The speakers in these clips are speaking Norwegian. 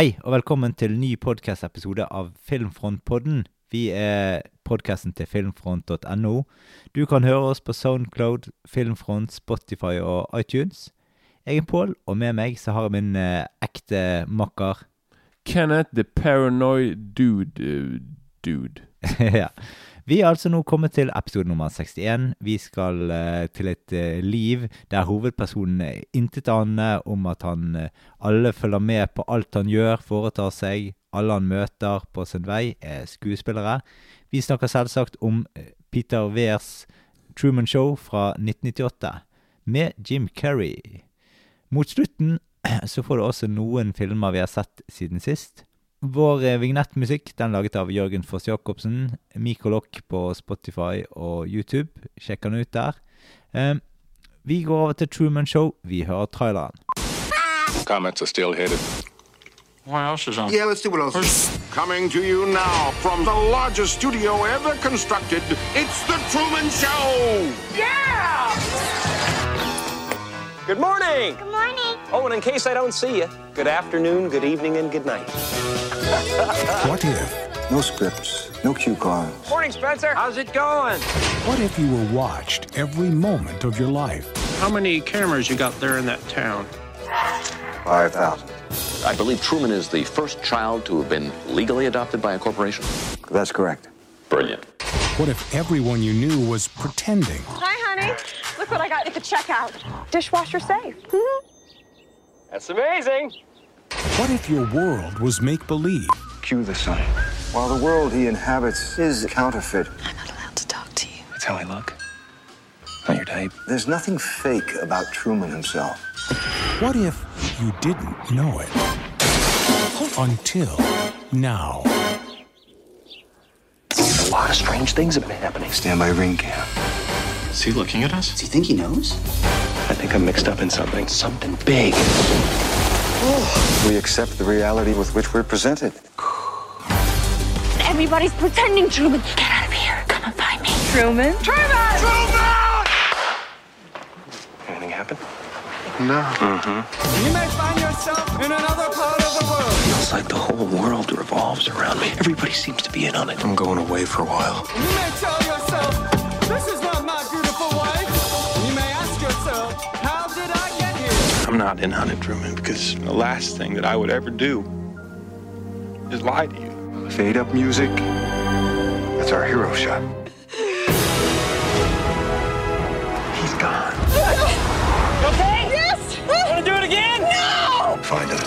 Hei, og velkommen til ny podkast-episode av Filmfrontpodden. Vi er podkasten til filmfront.no. Du kan høre oss på Soundcloud, Filmfront, Spotify og iTunes. Jeg er Pål, og med meg så har jeg min eh, ekte makker Kenneth the Paranoid Dude uh, Dude. ja. Vi er altså nå kommet til episode nummer 61. Vi skal uh, til et uh, liv der hovedpersonen er aner om at han uh, alle følger med på alt han gjør, foretar seg. Alle han møter på sin vei, er skuespillere. Vi snakker selvsagt om Peter Wehrs Truman Show fra 1998 med Jim Carrey. Mot slutten så får du også noen filmer vi har sett siden sist. Vår eh, vignettmusikk den er laget av Jørgen Foss Jacobsen. Mikolokk på Spotify og YouTube. Sjekk den ut der. Um, vi går over til Truman Show. Vi hører traileren. Comments are still headed. What else is on? Yeah, let's do what else. Coming to you now from the largest studio ever constructed, it's The Truman Show! Good morning. Good morning. Oh, and in case I don't see you, good afternoon, good evening, and good night. What if? No scripts, no cue cards. Morning, Spencer. How's it going? What if you were watched every moment of your life? How many cameras you got there in that town? 5,000. I believe Truman is the first child to have been legally adopted by a corporation. That's correct. Brilliant. What if everyone you knew was pretending? Hi, honey. Look what I got at the checkout. Dishwasher safe. That's amazing. What if your world was make believe? Cue the sun. While the world he inhabits is counterfeit, I'm not allowed to talk to you. that's how I look. Not your type. There's nothing fake about Truman himself. What if you didn't know it? Until now. A lot of strange things have been happening. Stand by ring cam. Is he looking at us? Does he think he knows? I think I'm mixed up in something. Something big. Oh. We accept the reality with which we're presented. Everybody's pretending, Truman. Get out of here. Come and find me. Truman? Truman! Anything happen? No. Mm-hmm. You may find yourself in another part of the world. Feels like the whole world revolves around me. Everybody seems to be in on it. I'm going away for a while. You may tell yourself, this is not I'm not in on it, Truman, because the last thing that I would ever do is lie to you. Fade up music. That's our hero shot. He's gone. Okay? Yes! Want to do it again? No! Find it.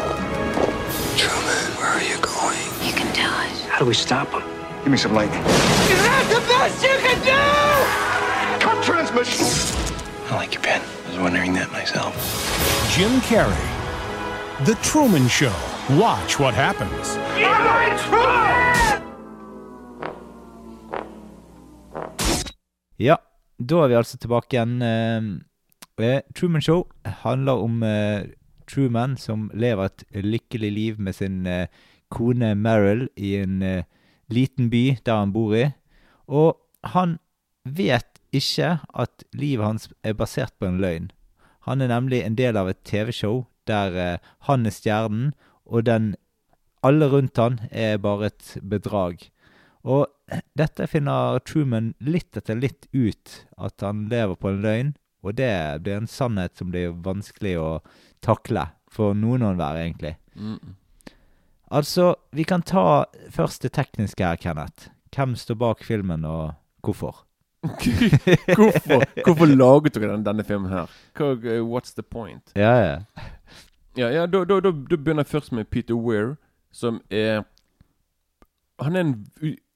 Truman, where are you going? You can do it. How do we stop him? Give me some lightning. Is that the best you can do? Cut transmission! I like your pen. Was wondering that myself. Jim Carrey. The Truman Show. Watch what happens. Ja, da er vi altså tilbake igjen. Eh, eh, Truman Show handler om eh, Truman som lever et lykkelig liv med sin eh, kone Meryl i en eh, liten by der han bor i. Og han vet ikke at livet hans er basert på en løgn. Han er nemlig en del av et TV-show der eh, han er stjernen, og den alle rundt han er bare et bedrag. Og dette finner Truman litt etter litt ut, at han lever på en løgn, og det blir en sannhet som blir vanskelig å takle for noen og enhver, egentlig. Altså, vi kan ta først det tekniske her, Kenneth. Hvem står bak filmen, og hvorfor? Hvorfor Hvorfor laget dere den, denne filmen her? Eh, what's the point? Ja, ja. Ja, ja da, da, da, da begynner jeg først med Peter Weir, som er Han er en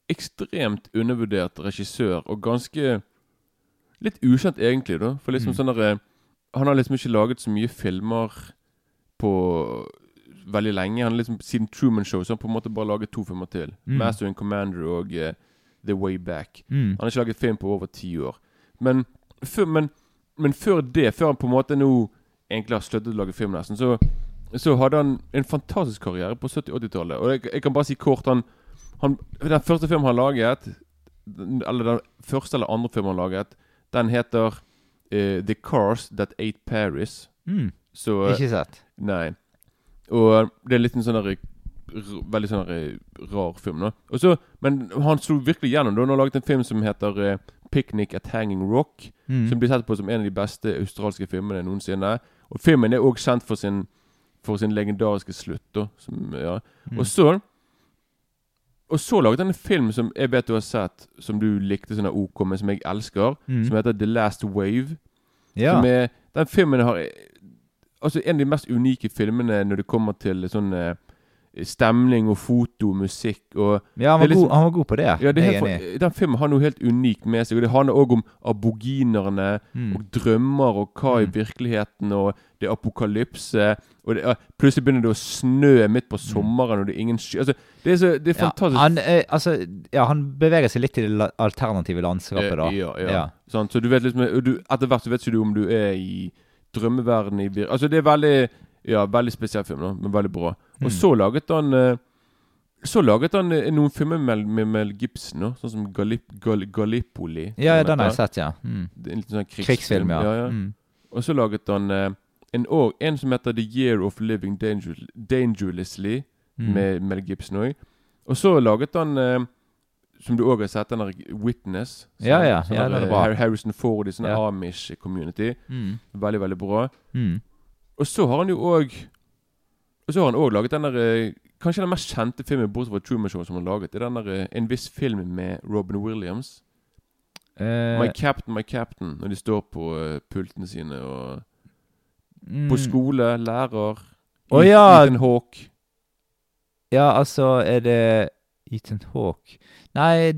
ekstremt undervurdert regissør, og ganske Litt ukjent, egentlig, da. For liksom Mm. sånn derre Han har liksom ikke laget så mye filmer på veldig lenge. Han har liksom Siden Truman Show så har han på en måte bare laget to filmer til. Mm. Master and Commander og eh, The Way Back. Mm. Han har ikke laget film på over ti år. Men før, men, men før det, før han på en måte nå egentlig har sluttet å lage film nesten, så, så hadde han en fantastisk karriere på 70-80-tallet. Og jeg, jeg kan bare si kort han, han, Den første filmen han laget, eller den første eller andre filmen han laget, den heter uh, The Cars That Ate Paris. Mm. Så Ikke sett. Nei. Og det er litt en sånn veldig sånn eh, rar film. da Og så, Men han slo virkelig gjennom. da Han har laget en film som heter uh, 'Picnic at Hanging Rock'. Mm. Som blir sett på som en av de beste australske filmene noensinne. Og filmen er òg kjent for sin For sin legendariske slutt. da som, ja. Mm. Og så Og så laget han en film som jeg vet du har sett, som du likte sånn OK, men som jeg elsker. Mm. Som heter The Last Wave. Ja. Som er, den filmen har Altså en av de mest unike filmene når det kommer til sånn eh, stemning og foto, musikk og Ja, han var, liksom, god, han var god på det. ja, det helt, for, Den filmen har noe helt unikt med seg. Og Det handler òg om aboginerne Mm. og drømmer og hva i Mm. virkeligheten. Og det er apokalypse. Og det plutselig begynner det å snø midt på sommeren, og det er ingen sky altså, Det er, så, det er Ja, fantastisk. han, eh, altså, ja, han beveger seg litt i det alternative landskapet, da. Eh, Ja, ja. Ja. Sånn, Så du vet liksom du, Etter hvert så vet ikke du om du er i drømmeverdenen i Altså, det er veldig Ja, veldig spesiell film, da, men veldig bra. Og så laget han eh, Så laget han eh, noen filmer med, med Mel Gibson, da, sånn som Gallip, Gall, Gallipoli. Ja, ja, den har jeg sett, ja. Mm. En liten sånn krigsfilm. Krigsfilm, ja. ja, ja. Mm. Og så laget han eh, en, år, en som heter The Year of Living Danger, Dangerously, Mm. med Mel Gibson òg. Og så laget han eh, som du òg har sett, den der Witness. Ja, ja, Sånn ja, den er bra. Harrison Ford i sånn. Amish community. Mm. Veldig, veldig bra. Mm. Og så har han jo òg Og så har han òg laget den der eh, Kanskje den mest kjente filmen bortsett fra Truman Show som han laget. Det er den der eh, En viss film med Robin Williams. Uh, My Captain, My Captain. Når de står på pultene sine og mm. På skole, lærer Å, ja. Ethan Hawke. Ja, altså, er det Ethan Hawke Nei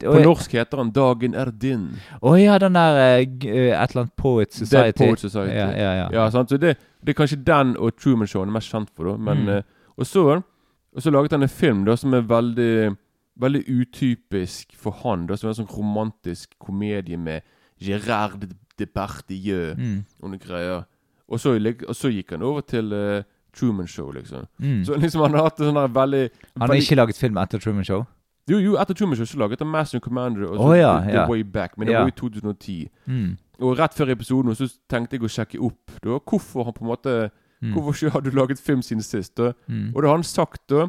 På norsk heter han 'Dagen er din'. Å ja, den der uh, et eller annet Poet Society. Dead Poet Society. Ja, ja, ja. Ja, sant? Så det, det er kanskje den og Truman Show han er mest kjent for. da Men, Mm. uh, og, så, og så laget han en film da som er veldig Veldig utypisk for han. da Som er en sånn romantisk komedie med Gérard Depardieu Mm. og noen greier. Og så, og så gikk han over til uh, Truman Show, liksom. Mm. Så liksom han har hatt en sånn veldig Han har veldig- ikke laget film etter Truman Show? Jo, jo, etter Show så laget han Master Commander og så oh, ja, The, ja. Way Back. Men det Ja. var i 2010. Mm. Og rett før episoden så tenkte jeg å sjekke opp da, hvorfor han på en måte Mm. Hvorfor ikke har du laget film siden sist? da? Mm. Og da har han sagt da,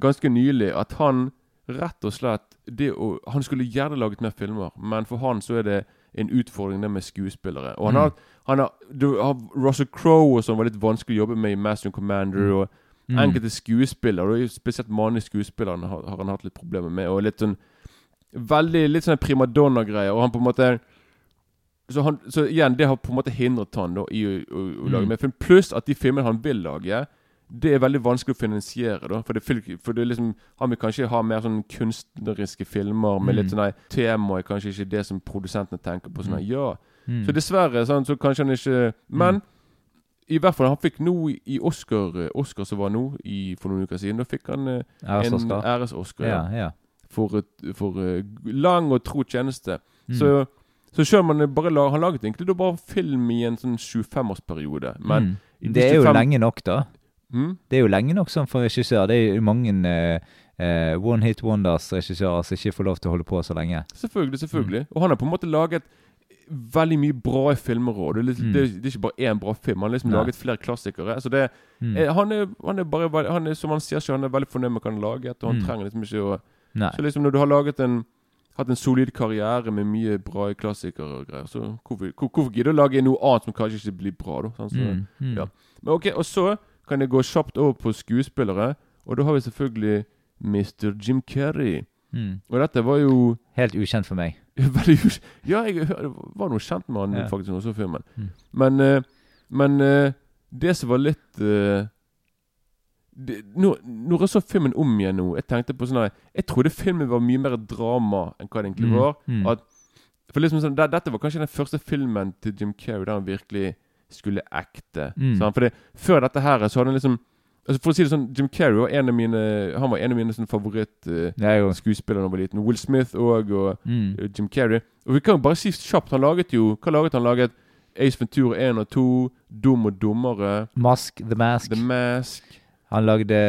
ganske nylig at han rett og slett det å, Han skulle gjerne laget mer filmer, men for han så er det en utfordring det med skuespillere. Og han Mm. har, han har, du, har Russell Crowe og sånn var litt vanskelig å jobbe med i Master and Commander. Og Mm. enkelte skuespillere, spesielt mannlige skuespillere, har, har han hatt litt problemer med. Og litt sånn Veldig litt sånn primadonna-greier. Og han på en måte så, han, så igjen, det har på en måte hindret han da i å, å, å lage Mm. mer film. Pluss at de filmene han vil lage, det er veldig vanskelig å finansiere. da For det, for det liksom Han vil kanskje ha mer sånn kunstneriske filmer med litt Mm. sånn nei, tema er kanskje ikke det som produsentene tenker på. Sånn, nei, ja Mm. Så dessverre, sånn, så kanskje han ikke Men i hvert fall, han fikk nå i Oscar eh, Oscar som var nå i, for noen uker siden, da fikk han eh, en Æres-Oscar. Ja. Ja. For, for eh, lang og tro tjeneste. Mm. Så så han bare la, Han laget egentlig da bare film i en sånn 25-årsperiode. Men mm. Det er jo 25 lenge nok, da. Mm? Det er jo lenge nok sånn for regissør. Det er jo mange uh, uh, one hit wonders-regissører som ikke får lov til å holde på så lenge. Selvfølgelig. selvfølgelig Og han har på en måte laget veldig mye bra filmer òg. Det, er Mm. det, er- det er ikke bare én bra film. Han har liksom Nei. laget flere klassikere. Altså det, Mm. eh, han, er, han er bare han er, Som han sier selv, han er veldig fornøyd med hva han har laget, og han Mm. trenger liksom ikke å Nei. Så liksom når du har laget en hatt en solid karriere med mye bra klassikere og greier, så hvorfor, hvor, hvorfor gidde å lage noe annet som kanskje ikke blir bra, da? sant? Så, Mm. Mm. ja. Men ok, Og så kan jeg gå kjapt over på skuespillere, og da har vi selvfølgelig Mr. Jim Carrey. Mm. Og dette var jo Helt ukjent for meg. Ja, jeg var noe kjent med han Ja. faktisk når jeg så filmen. Mm. Men, eh, men eh, det som var litt eh, det, når, når jeg så filmen om igjen nå Jeg tenkte på sånn Jeg trodde filmen var mye mer drama enn hva det egentlig Mm, var. mm. At, for liksom sånn, det, Dette var kanskje den første filmen til Jim Carrey der han virkelig skulle ekte. Mm. sant? For Før dette her så hadde han liksom altså For å si det sånn Jim Carrey var en av mine Han var en av mine sånn favoritt eh, skuespillere da jeg var liten. Will Smith og, og mm. eh, Jim Carrey. Og vi kan jo bare si kjapt Han laget jo Hva laget han? laget Ace Ventura 1 og 2, Dum og dummere, Mask, The Mask. The Mask Han lagde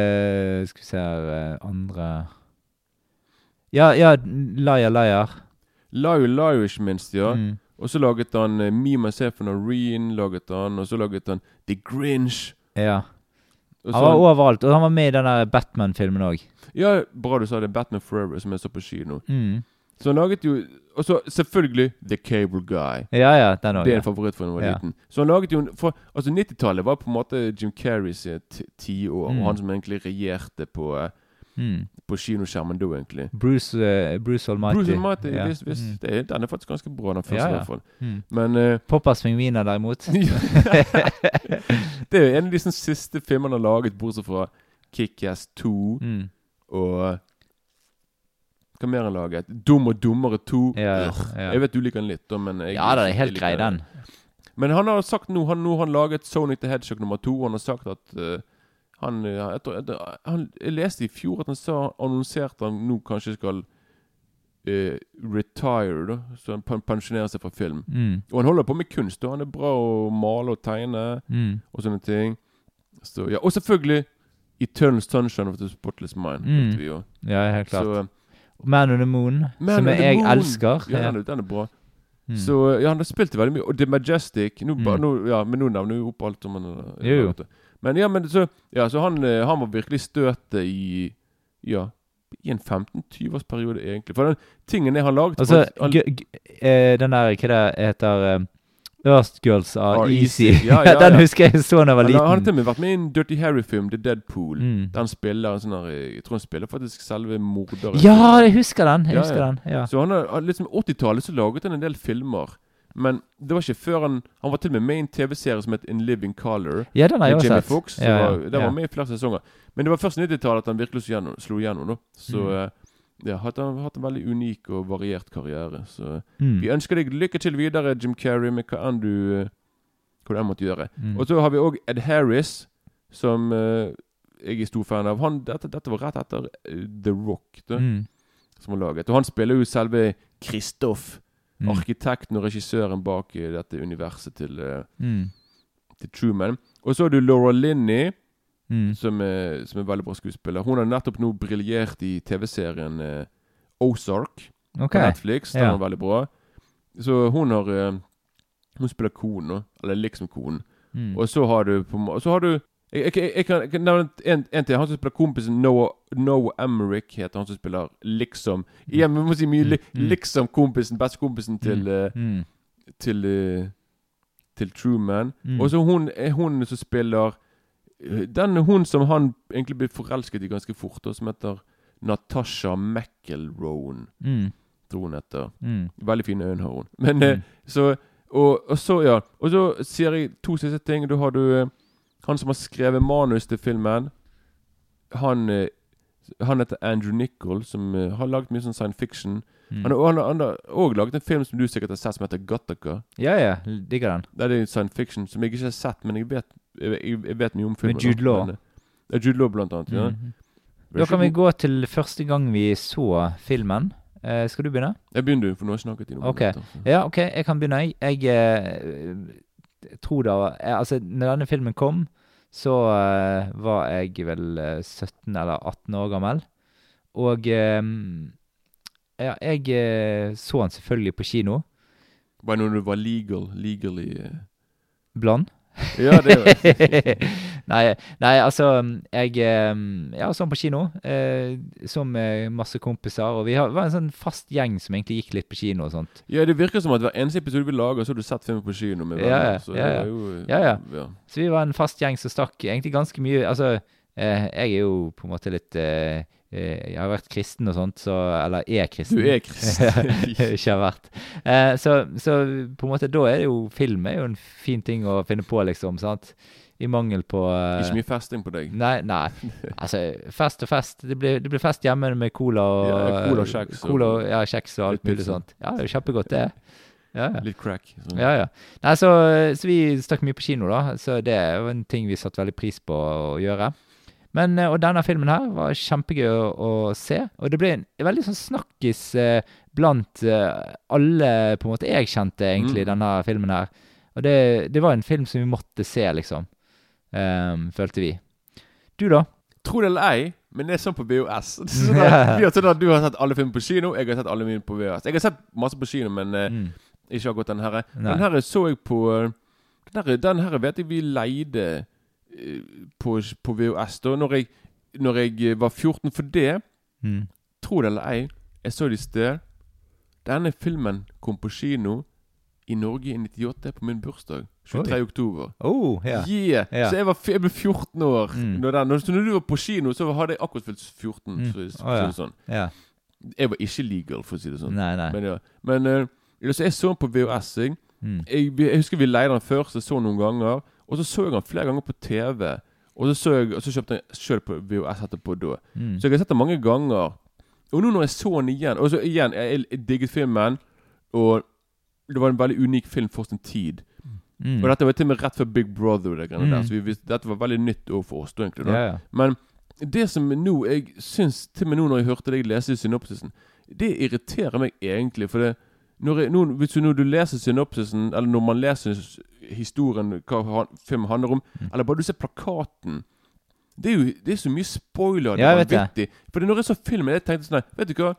Skal vi se her eh, Andre Ja, ja, Liar Liar. Liar Liar, ikke minst, ja. Mm. Og så laget han uh, Me, Myself and Noreen, laget han, og så laget han The Grinch. Ja. Og Han var overalt, og han var med i den der Batman-filmen òg. Ja, bra du sa det. Batman Forever, som jeg så på kino. Mm. Så han laget jo Og så selvfølgelig The Cable Guy. Ja, ja, den også, Det er en favoritt fra da jeg var Ja. liten. Så han laget jo for, Altså 90-tallet var på en måte Jim Carreys ti- tiår, Mm. og han som egentlig regjerte på, eh, Mm. på kinoskjermen da, egentlig. Bruce, uh, Bruce Almighty. Bruce Almighty, Ja. visst, visst, Mm. det den er faktisk ganske bra, den første Ja, i ja. hvert fall. Mm. Men uh, Poppas pingviner, derimot. Det er jo en av de sånn siste filmene han har laget, bortsett fra Kick-Ass 2 Mm. og Hva mer han laget? Dum og dummere 2. Ja. Jeg vet du liker den litt, da, men jeg, Ja, det er helt grei, den. Men han har sagt nå Han, nå han laget Sonic the Hedgehog nummer to. Og han har sagt at eh, han, eh, tror, jeg, han Jeg leste i fjor at han sa annonserte han nå kanskje skal eh, retire, da. Så han pensjonerer seg fra film. Mm. Og han holder på med kunst. da Han er bra å male og tegne Mm. og sånne ting. Så, ja. Og selvfølgelig Eternal Sunshine of the Spotless Mind. Mm. vi. Ja, helt klart. Så, eh, Man on the Moon, Man som jeg Moon. elsker. Ja, den, den er bra. Mm. Så ja, han har spilt veldig mye. Og The Majestic nå, Mm. nå, ja, Men nå nevner vi opp alt om han har- Jo, jo. Men ja, men så, ja, så han, eh, han var virkelig støtet i Ja, i en 15-20-årsperiode, egentlig. For den tingen er han laget Altså, han, eh, den der, hva det heter um, Earth Girls Are Are Easy. Easy. Ja, ja, den husker jeg så da jeg var han, han har til og med vært med i en Dirty Harry-film, The Deadpool. Mm. Der han spiller en sånn her Jeg tror han spiller faktisk selve morderen. Ja, jeg husker den! Jeg Ja, husker den, ja. Så han har, liksom 80-tallet så laget han en del filmer. Men det var ikke før han Han var til og med med i en TV-serie som het In Living Color. Ja, den har jeg Jimmy. Foxx. Ja, ja, var, den ja. var med i flere sesonger. Men det var først 90-tallet at han virkelig slo gjennom. Slo gjennom da. Så Mm. eh, ja, hatt, han har hatt en veldig unik og variert karriere. Så Mm. vi ønsker deg lykke til videre, Jim Carrey, med hva enn du eh, Hva du enn måtte gjøre. Mm. Og så har vi òg Ed Harris, som uh, jeg er stor fan av. Han, dette, dette var rett etter The Rock, da, Mm. som var laget. Og han spiller jo selve Kristoff, Mm. arkitekten og regissøren bak eh, dette universet til, eh, Mm. til Truman. Og så har du Laura Linney, Mm. som, er, som er veldig bra skuespiller. Hun har nettopp nå briljert i TV-serien eh, Ozark okay. på Netflix. Den Ja. er veldig bra. Så hun har eh, Hun spiller konen. Eller liksom konen. Mm. Og så har du på Så har du jeg, jeg, jeg, jeg kan, jeg kan nevne en, en til. Han som spiller kompisen Noah, Noah Emmerich, heter han som spiller liksom Igjen, vi må si mye li, Mm. liksom kompisen, bestekompisen til uh, Mm. Til uh, Til Truman. Mm. Og så hun er hun som spiller eh, Den hun som han egentlig ble forelsket i ganske fort, og som heter Natasha McElroan, Mm. tror hun heter. Mm. Veldig fine øyne har hun. Men eh, Mm. så og, og så, ja. Og så sier jeg to siste ting. Da har du eh, han som har skrevet manus til filmen. Han eh, Han heter Andrew Nichol, som eh, har laget mye sånn science fiction. Mm. Han har- òg laget en film som du sikkert har sett, som heter Gattaca. Ja, ja. Digger den. Det er science fiction som jeg ikke har sett, men jeg vet, jeg, jeg- vet mye om filmen. Med Jude. Law. Men, eh, Ja, Jude Law, blant annet. Ja. Mhm. Da kan vi gå til første gang vi så filmen. Eh, skal du begynne? Jeg begynner, du, for nå har jeg snakket i noen okay. minutter. Ja, ok, jeg kan begynne. Jeg, jeg tror da eh, Altså, når denne filmen kom, så uh, var jeg vel eh, 17 eller 18 år gammel. Og um, ja, jeg eh, så den selvfølgelig på kino. Bare når du var legal, legally eh. Blond. Ja, det var nei, nei, altså Jeg eh, ja, sånn på kino. Eh, med masse kompiser. Og vi har- var en sånn fast gjeng som egentlig gikk litt på kino og sånt. Ja, det virker som at hver eneste episode vi lager, så har du sett filmen på kino med venner. ja, så ja, ja. jo eh, Ja, ja. Så vi var en fast gjeng som stakk egentlig ganske mye Altså, eh, jeg er jo på en måte litt eh, eh, Jeg har vært kristen og sånt, så Eller er kristen. Du er kristen. Ikke har vært. Eh, så, så på en måte da er det jo Film er jo en fin ting å finne på, liksom. sant? I mangel på eh, Ikke mye festing på deg. Nei, nei. Altså, fest og fest. Det blir, det blir fest hjemme med cola og Ja, cola kjeks Cola, og- ja, kjeks og alt mulig sånt. Ja, det er jo kjempegodt, det. Ja, ja. Litt crack. sånn. Ja, ja. Nei, så, så vi stakk mye på kino, da. Så det er jo en ting vi satte veldig pris på å gjøre. Men, eh, og denne filmen her var kjempegøy å, å se. Og det ble en veldig sånn snakkis eh, blant eh, alle på en måte jeg kjente, egentlig, Mm. denne filmen her. Og det, det var en film som vi måtte se, liksom. Um, følte vi. Du, da? Tro det eller ei, men det er sånn på BOS Sånn at, vi har sånn at du har sett alle filmer på kino, jeg har sett alle mine på VHS. Jeg har sett masse på kino, men eh, Mm. ikke akkurat den her. Den her så jeg på eh, Den her, den her vet jeg vi leide på, på VHS da når jeg, når jeg eh, var 14. For det, Mm. tro det eller ei, jeg så det i sted. Denne filmen kom på kino i Norge i 98 på min bursdag. 23. Oi. oktober. Oh, ja. Yeah! Yeah. Så jeg, var, jeg ble 14 år. Mm. Når, den, når, så når du var på kino, så hadde jeg akkurat fylt 14. Mm. For, for, Å, ja. sånn. Jeg var ikke legal, for å si det sånn. Nei, nei. Men, ja. Men uh, så jeg så den på VHS. Jeg. Mm. Jeg, jeg husker vi leide den først, jeg så den noen ganger. Og så så jeg den flere ganger på TV. Og så, så, jeg, og så kjøpte jeg sjøl på VHS etterpå da. Mm. Så jeg har sett den mange ganger. Og nå når jeg så den igjen Og så igjen, jeg, jeg digget filmen. Og det var en veldig unik film for sin tid. Mm. Og dette var til og med rett før Big Brother. Det greiene der, Mm. så vi dette var veldig nytt for oss. da egentlig da. Ja. Men det som nå jeg syns Til og med nå når jeg hørte deg lese synopsisen, det irriterer meg egentlig. For det når, jeg, nå, hvis du, når du leser synopsisen, eller når man leser historien, hva filmen handler om, Mm. eller bare du ser plakaten Det er jo det er så mye spoiler. Det Ja, er vanvittig. For når jeg så filmen, jeg tenkte sånn Vet du hva?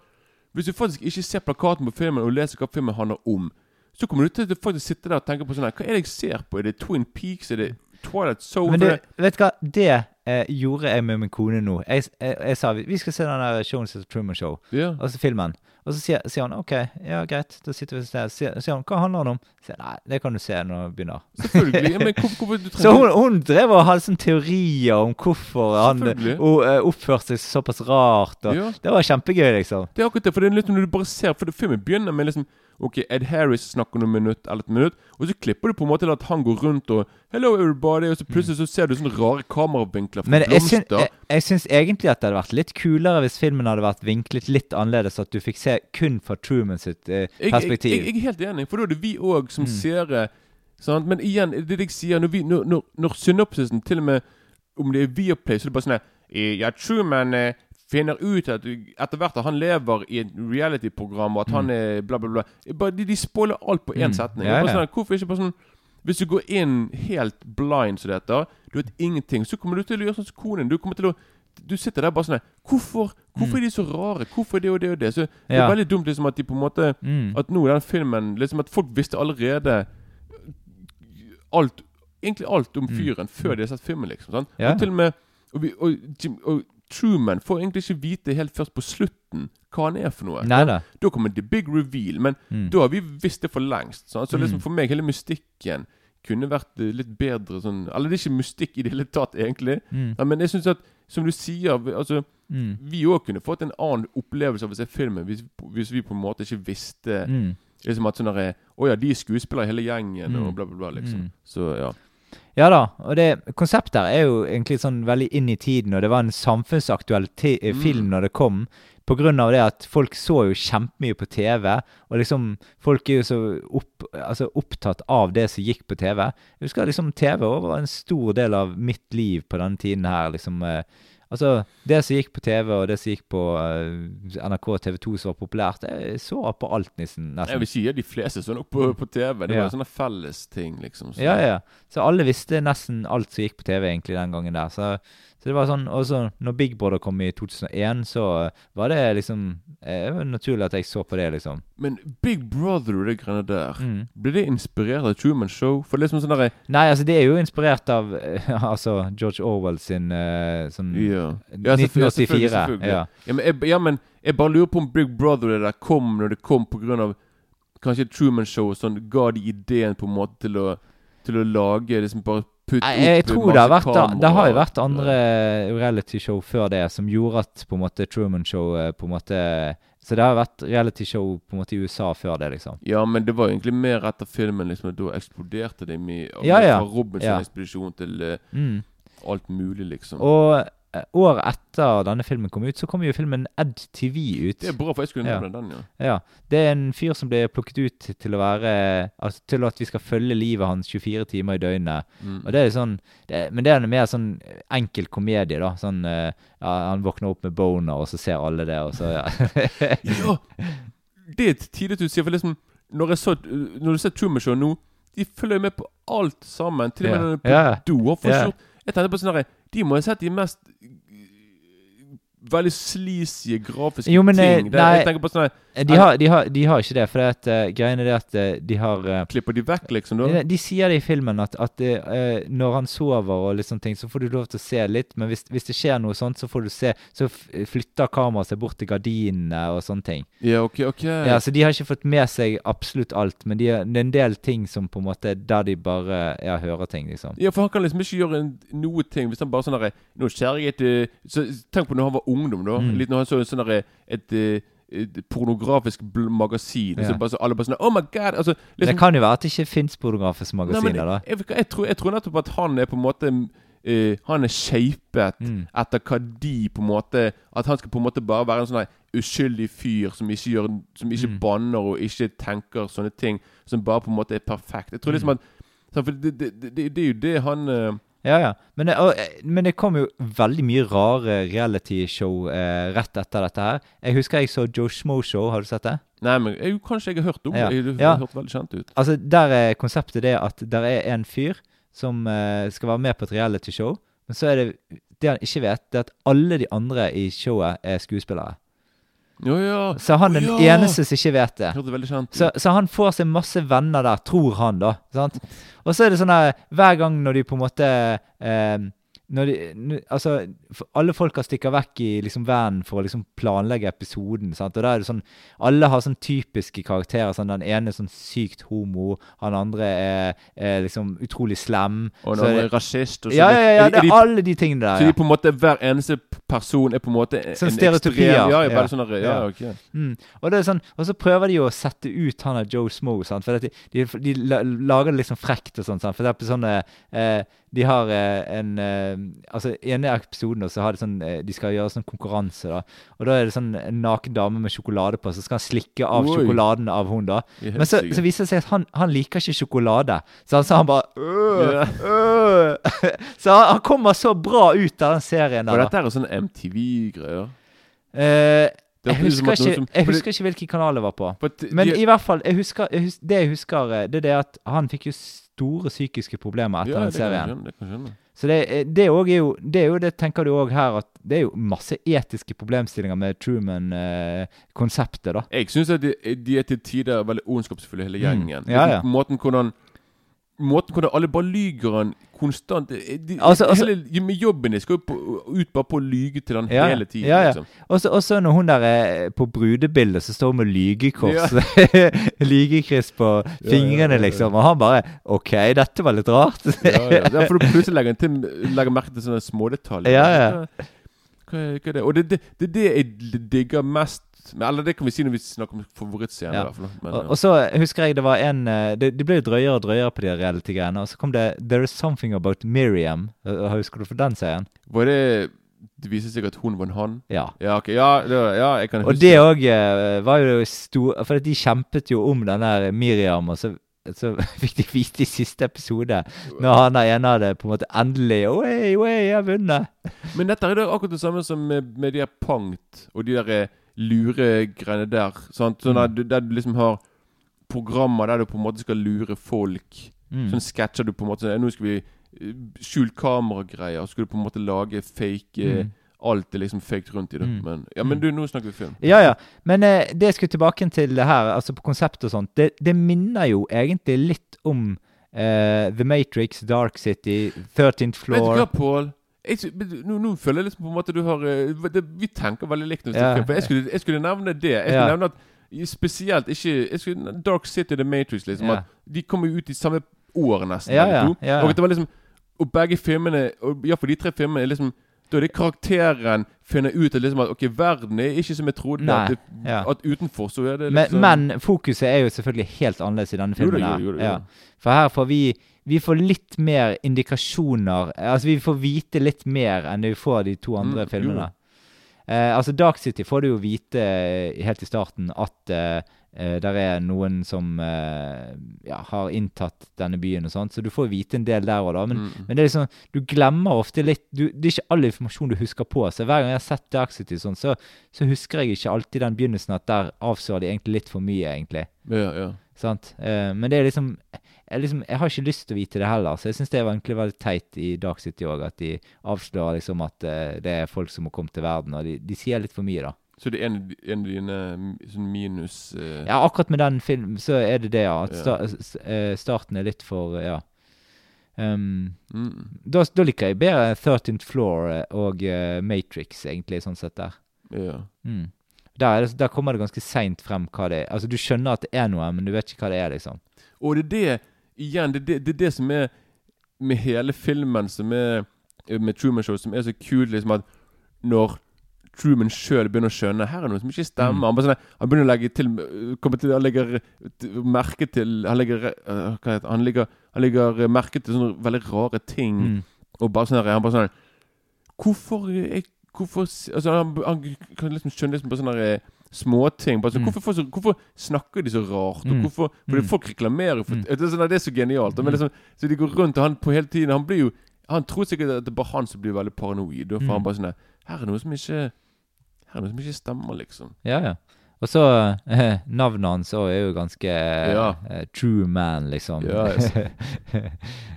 Hvis du faktisk ikke ser plakaten på filmen og leser hva filmen handler om, så kommer du til å faktisk sitte der og tenke på sånn her Hva er det jeg ser på? Er det Twin Peaks? Er det Twilight Zone? Men du, vet du hva? Det eh, gjorde jeg med min kone nå. Jeg, jeg, jeg sa vi skal se den der of Truman Show, yeah. altså filmen. Og så sier, sier han OK, ja greit, da sitter vi ser. Sier, sier han hva handler det om? Sier nei, det kan du se når vi begynner. Selvfølgelig. Men hvor, hvor, du Så hun, hun drev og hadde sånne teorier om hvorfor han og, eh, oppførte seg såpass rart. Og Ja. Det var kjempegøy, liksom. Det er akkurat det, for det er litt når du bare ser For det filmen begynner med liksom Ok, Ed Harris snakker noen minutt eller et minutt, og så klipper du på en måte til at han går rundt og 'Hello, everybody', og så plutselig så ser du sånne rare kameravinkler fra Men jeg, syn, blomster. jeg, jeg syns egentlig at det hadde vært litt kulere hvis filmen hadde vært vinklet litt annerledes, at du fikk se kun fra Truman sitt eh, perspektiv. jeg, jeg er helt enig, for da er det vi òg som Mm. seere. Sant? Men igjen, det det jeg sier når, vi, når, når, når synopsisen til og med Om det er Viaplay, så er det bare sånn her eh, Ja, Truman eh, finner ut at etter hvert at han lever i et reality-program, og at han er bla, bla, bla. Bare, de, de spoiler alt på én Mm. setning. Ja, ja. Sånn, hvorfor ikke bare sånn Hvis du går inn helt blind som heter, du vet ingenting, så kommer du til å gjøre sånn som konen. Du kommer til å du sitter der bare sånn Hvorfor Hvorfor er de så rare? Hvorfor er det og det og det? Så Det er Mm. Ja. veldig dumt liksom at de på en måte Mm. At nå den filmen liksom At folk visste allerede alt Egentlig alt om fyren før de har sett filmen, liksom. Sant? Mm. Ja. Og til og med og, vi, og, Jim, og Truman får egentlig ikke vite helt først på slutten hva han er for noe. Nei da. Kommer the big reveal, men Mm. da har vi visst det for lengst. Så liksom Mm. for meg, hele mystikken kunne vært litt bedre sånn Eller det er ikke mystikk i det hele tatt, egentlig. Mm. Ja, men jeg syns at, som du sier altså, Mm. Vi òg kunne fått en annen opplevelse av å se filmen hvis, hvis vi på en måte ikke visste Mm. Liksom at sånn Å ja, de er skuespillere hele gjengen, Mm. og bla, bla, bla, liksom. Mm. Så ja. Ja da, og det konseptet her er jo egentlig sånn veldig inn i tiden, og det var en samfunnsaktuell eh, Mm. film når det kom. På grunn av det at folk så jo kjempemye på TV, og liksom folk er jo så opp, altså opptatt av det som gikk på TV. Jeg husker liksom TV var en stor del av mitt liv på denne tiden her. liksom eh, Altså, det som gikk på TV, og det som gikk på uh, NRK TV 2 som var populært, jeg så på alt, nesten. Jeg vil si at de fleste så nok på, på TV. Det Ja. var sånne felles ting, liksom. Så. Ja, ja. Så alle visste nesten alt som gikk på TV egentlig den gangen der. Så, så det var sånn, Og så når Big Brother kom i 2001, så var det liksom eh, naturlig at jeg så på det, liksom. Men Big Brother og det greiene der, Mm. ble det inspirert av Truman Show? For det er liksom sånn derre Nei, altså det er jo inspirert av eh, altså George Orwell sin uh, sånn Ja. Ja, selvfølgelig, 1984. selvfølgelig, selvfølgelig. Ja. Ja, men jeg, ja, men jeg bare lurer på om Big Brother det der kom når det kom på grunn av Kanskje Truman Show og sånn ga de ideen på en måte til å Til å lage liksom bare putte Nei, jeg opp tror det har vært Det har jo vært andre realityshow før det som gjorde at på en måte Truman Show på en måte Så det har vært realityshow på en måte i USA før det, liksom. Ja, men det var egentlig mer etter filmen. liksom at Da eksploderte det med Ja, ja. Fra Robinson-ekspedisjon til eh, Mm. alt mulig, liksom. Og året etter denne filmen kom ut, så kom jo filmen Ed TV ut. Det er bra, for jeg skulle Ja. med den, ja. Ja. Det er en fyr som ble plukket ut til å være Altså til at vi skal følge livet hans 24 timer i døgnet. Mm. Og det er sånn det, Men det er mer sånn enkel komedie, da. Sånn eh, ja, Han våkner opp med boner, og så ser alle det, og så ja. Ja! Det er tidlig du sier, for liksom Når, så, når du ser Truman Show nå, de følger med på alt sammen. Til og med Ja. når de er på do. Jeg tenkte på sånn herre De må ha sett de mest veldig sleazy grafiske Jo, men, eh, ting. Det, nei, jeg tenker på sånn Eh, De har, de, har, de har ikke det, for det at, uh, greiene er at uh, de har uh, Klipper de vekk, liksom? da? de, de sier det i filmen at, at eh, når han sover og litt sånne ting, så får du lov til å se litt, men hvis, hvis det skjer noe sånt, så får du se Så flytter kameraet seg bort til gardinene og sånne ting. Ja, ok, ok. Ja, Så de har ikke fått med seg absolutt alt, men de, det er en del ting som på en måte Der de bare ja, hører ting, liksom. Ja, for han kan liksom ikke gjøre noe ting hvis han bare sånn derre Nå skjærer jeg et eh, så, Tenk på når han var ungdom, da. Mm. Litt når han så en sånn derre et, eh, et pornografisk magasin. Ja. Så bare så alle bare sånn Oh my god! Altså, Det kan jo være at det ikke fins pornografiske Nei, men da. Jeg, jeg, tror, jeg tror nettopp at han er på en måte Uh, Han er shapet Mm. etter hva de på en måte At han skal på en måte bare være en sånn uskyldig fyr som ikke gjør Som ikke Mm. banner og ikke tenker sånne ting. Som bare på en måte er perfekt. Jeg tror liksom Mm. at For det, det, det, det, det er jo det han eh, Ja, ja. Men det, og, eh, men det kom jo veldig mye rare realityshow eh, rett etter dette her. Jeg husker jeg så Joe Schmo Show. Har du sett det? Nei, men jeg, kanskje jeg har hørt om Ja. det. Det Ja. har hørt veldig kjent ut. Altså, Der er konseptet det at der er en fyr som eh, skal være med på et realityshow. Men så er det det han ikke vet, det er at alle de andre i showet er skuespillere. Jo, ja. Så han er den ja. eneste som ikke vet det. det. Så, så han får seg masse venner der, tror han, da. Sant? Og så er det sånn her Hver gang når de på en måte eh, når de, altså, Alle folka stikker vekk i liksom vanen for å liksom planlegge episoden. Sant? Og da er det sånn Alle har sånn typiske karakterer. Sånn, den ene er sånn sykt homo, han andre er, er liksom utrolig slem. Og den andre er rasist. Og så Ja, ja, ja, det er de- alle de tingene der. Så de på en måte, hver eneste person er på en måte en Sånn ekstrem- stereotypier. Ja, bare sånn ja, Ja. ok. Mm. Og, det er sånn, og så prøver de jo å sette ut han av Joe Smo. Sant? For de, de, de lager det liksom frekt og sånn. For eksempel sånn eh, De har eh, en eh, Altså I ene episoden så har de sånn eh, De skal gjøre sånn konkurranse, da. Og da er det sånn en naken dame med sjokolade på, så skal han slikke av Oi. sjokoladen av hun da. Men så, så viser det seg at han, han liker ikke sjokolade. Så han, så han bare øh, øh. Så han, han kommer så bra ut av den serien der. Og dette er jo sånn MTV-greier. Eh, jeg husker, ikke, som- jeg det- husker ikke hvilken kanal det var på. Men de- i hvert fall, jeg husker, jeg husker, det jeg husker, eh, det er det at han fikk jo store psykiske problemer etter ja, den det kan serien. skjønne, Så det, er- det, er jo, det er jo det tenker du òg her, at det er jo masse etiske problemstillinger med Truman-konseptet, da. Jeg syns de, de er til tider veldig ondskapsfulle, hele Mm. gjengen. Ja, ja. Måten hvordan Måten hvordan alle bare lyger han konstant de, Altså- altså- hele, Med jobben skal jo på, ut bare på å lyge til han Ja, hele tiden. ja, ja. Liksom. Og så- når hun der er på brudebildet, så står hun med lygekors. Lygekryss på ja, fingrene, ja, ja. liksom. Og han bare OK, dette var litt rart. ja, ja. for du plutselig legger, til, legger merke til sånne smådetaljer. Ja, ja. Hva, hva, er- det? Og det er det, det, det jeg digger mest Men, Eller det kan vi si når vi snakker om favorittscener. Ja. Men, Og, og så husker jeg det var en eh, Det, det ble jo drøyere og drøyere på de reality-greiene. Og så kom det There is something about Miriam. Eh, Husker du for den serien? Var det Det viser seg at hun var en han? Ja. Ja, okay. Ja, det, ja jeg kan huske Og det òg var jo stor For de kjempet jo om den der Miriam, og så så fikk de vite i siste episode, når han der ene hadde på en måte endelig Oi, oi, jeg har vunnet. Men dette er det akkurat det samme som med, med de her Pangt og de der eh, luregreiene der. Sant? Sånn der, du- der du liksom har programmer der du på en måte skal lure folk. Mm. Sånn sketsjer du på en måte Nå skal vi skjule skjult kamera-greier. Så skal du på en måte lage fake eh, Mm. Alt er liksom fake rundt i det. Mm. Men, ja, men Mm. du, nå snakker vi film. Ja, ja. Men eh, det jeg skulle tilbake til det her, altså på konsept og sånt, det, det minner jo egentlig litt om eh, The Matrix, Dark City, 13th Floor Vet du hva, Paul? Pål? Jeg Nå, nå føler jeg liksom på en måte du har eh, det, Vi tenker veldig likt. Ja. For jeg skulle, jeg skulle nevne det. Jeg skulle Ja. nevne at Spesielt ikke skulle, Dark City The Matrix. liksom Ja. At De kom jo ut i samme år, nesten. Og det var liksom Og begge filmene Iallfall de tre filmene er liksom Da er det karakteren finner ut at liksom at Ok, verden er ikke som jeg trodde. Nei, At, det, ja. at utenfor så er det Men, liksom men fokuset er jo selvfølgelig helt annerledes i denne filmen. jo jo jo Ja. For her får vi Vi får litt mer indikasjoner Altså vi får vite litt mer enn det vi får de to andre Mm, filmene. Eh, altså Dark City får du jo vite helt i starten at eh, eh, der er noen som eh, ja, har inntatt denne byen og sånt, så du får vite en del der òg, da. Men, Mm. men det er liksom, du glemmer ofte litt du, Det er ikke all informasjon du husker på. Så hver gang jeg har sett Dark City sånn, så, så husker jeg ikke alltid den begynnelsen at der avslører de egentlig litt for mye, egentlig. Ja, ja. Sant? Eh, men det er liksom jeg, liksom, jeg har ikke lyst til å vite det heller, så jeg syns det var egentlig veldig teit i Dark City òg, at de avslører liksom at eh, det er folk som må komme til verden, og de, de sier litt for mye, da. Så det er en, en av dine mm, sånn minus uh... Ja, akkurat med den filmen så er det det, ja. At sta, eh, starten er litt for Ja. Um, mm, da, da liker jeg bedre 13th Floor eh, og uh, Matrix, egentlig, sånn sett der. ja. Mm. Der, er der kommer det ganske seint frem hva det er. Altså, du skjønner at det er noe, men du vet ikke hva det er, liksom. Og det er det Igjen, det er det, det, er det som er med hele filmen som er med Truman Show, som er så kult, liksom at når Truman sjøl begynner å skjønne Her er noe som ikke stemmer. Mm. Han, sånn, han begynner å legge til kommer til, Han legger t- merke til Han legger uh, heter? Han legger, han legger merke til sånne veldig rare ting. Mm. Og bare sånn her, Han bare sånn Hvorfor jeg, Hvorfor Altså Han, han kan liksom skjønne liksom på sånne her, eh, småting. Bare sånn, Mm. hvorfor, så, hvorfor snakker de så rart? Mm. hvorfor Fordi Mm. folk reklamerer for Mm. det, er sånn, det er så genialt. Men Mm. liksom, så de går rundt, og han på hele tiden Han blir jo Han tror sikkert at det er bare han som blir veldig paranoid. Og for Mm. han bare sånn Her er noe som ikke Her er det så ikke stemmer, liksom. Ja, ja. Og så eh, Navnet hans òg er jo ganske eh, Ja. eh, true man, liksom. Ja, yes.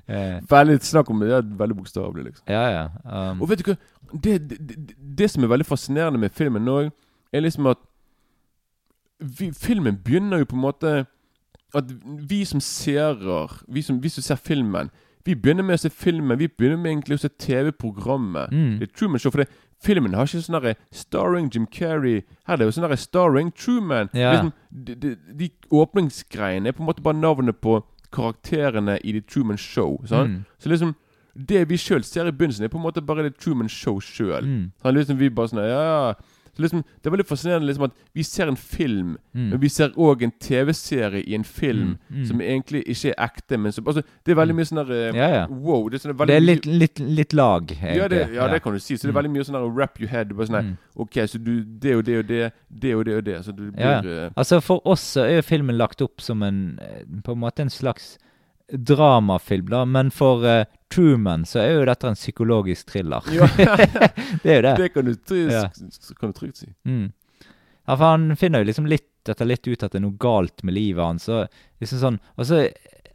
Eh, Veldig snakk om det. Det er veldig bokstavelig, liksom. ja, ja. Um, Og vet du hva? Det, det, det, det som er veldig fascinerende med filmen nå, er liksom at vi, Filmen begynner jo på en måte At vi som seere, vi som, vi som ser filmen Vi begynner med å se filmen. Vi begynner med egentlig å se TV-programmet. Mm. Det er Truman Show. For det, filmen har ikke sånn derre starring Jim Carrey. Her er det jo sånn derre starring Truman. Ja. Liksom, de, de, de åpningsgreiene er på en måte bare navnet på karakterene i The Truman Show. Mm. Så liksom Det vi sjøl ser i begynnelsen, er på en måte bare The Truman Show sjøl. Mm. Så liksom vi bare sånn Ja, ja. Så liksom, det er veldig fascinerende liksom at vi ser en film, Mm. men vi ser òg en TV-serie i en film Mm, mm. som egentlig ikke er ekte. Men som, altså, det er veldig mye sånn der eh, Ja, ja. Wow. Det er, sånne, Det er litt, litt, litt lag, egentlig. ja, det, ja, det kan du si. Så det er Mm. veldig mye sånn der wrap your head. Bare sånn Mm. OK, så du Det og det og det, det og det og det. Så du blir eh, Altså, for oss er filmen lagt opp som en eh, På en måte en slags dramafilm, da. Men for eh, Truman så er jo dette en psykologisk thriller. Ja. det er jo det. Det kan du, Ja. kan du trygt si. Mm. Ja, for han finner jo liksom litt etter litt ut at det er noe galt med livet hans. Og liksom sånn Og så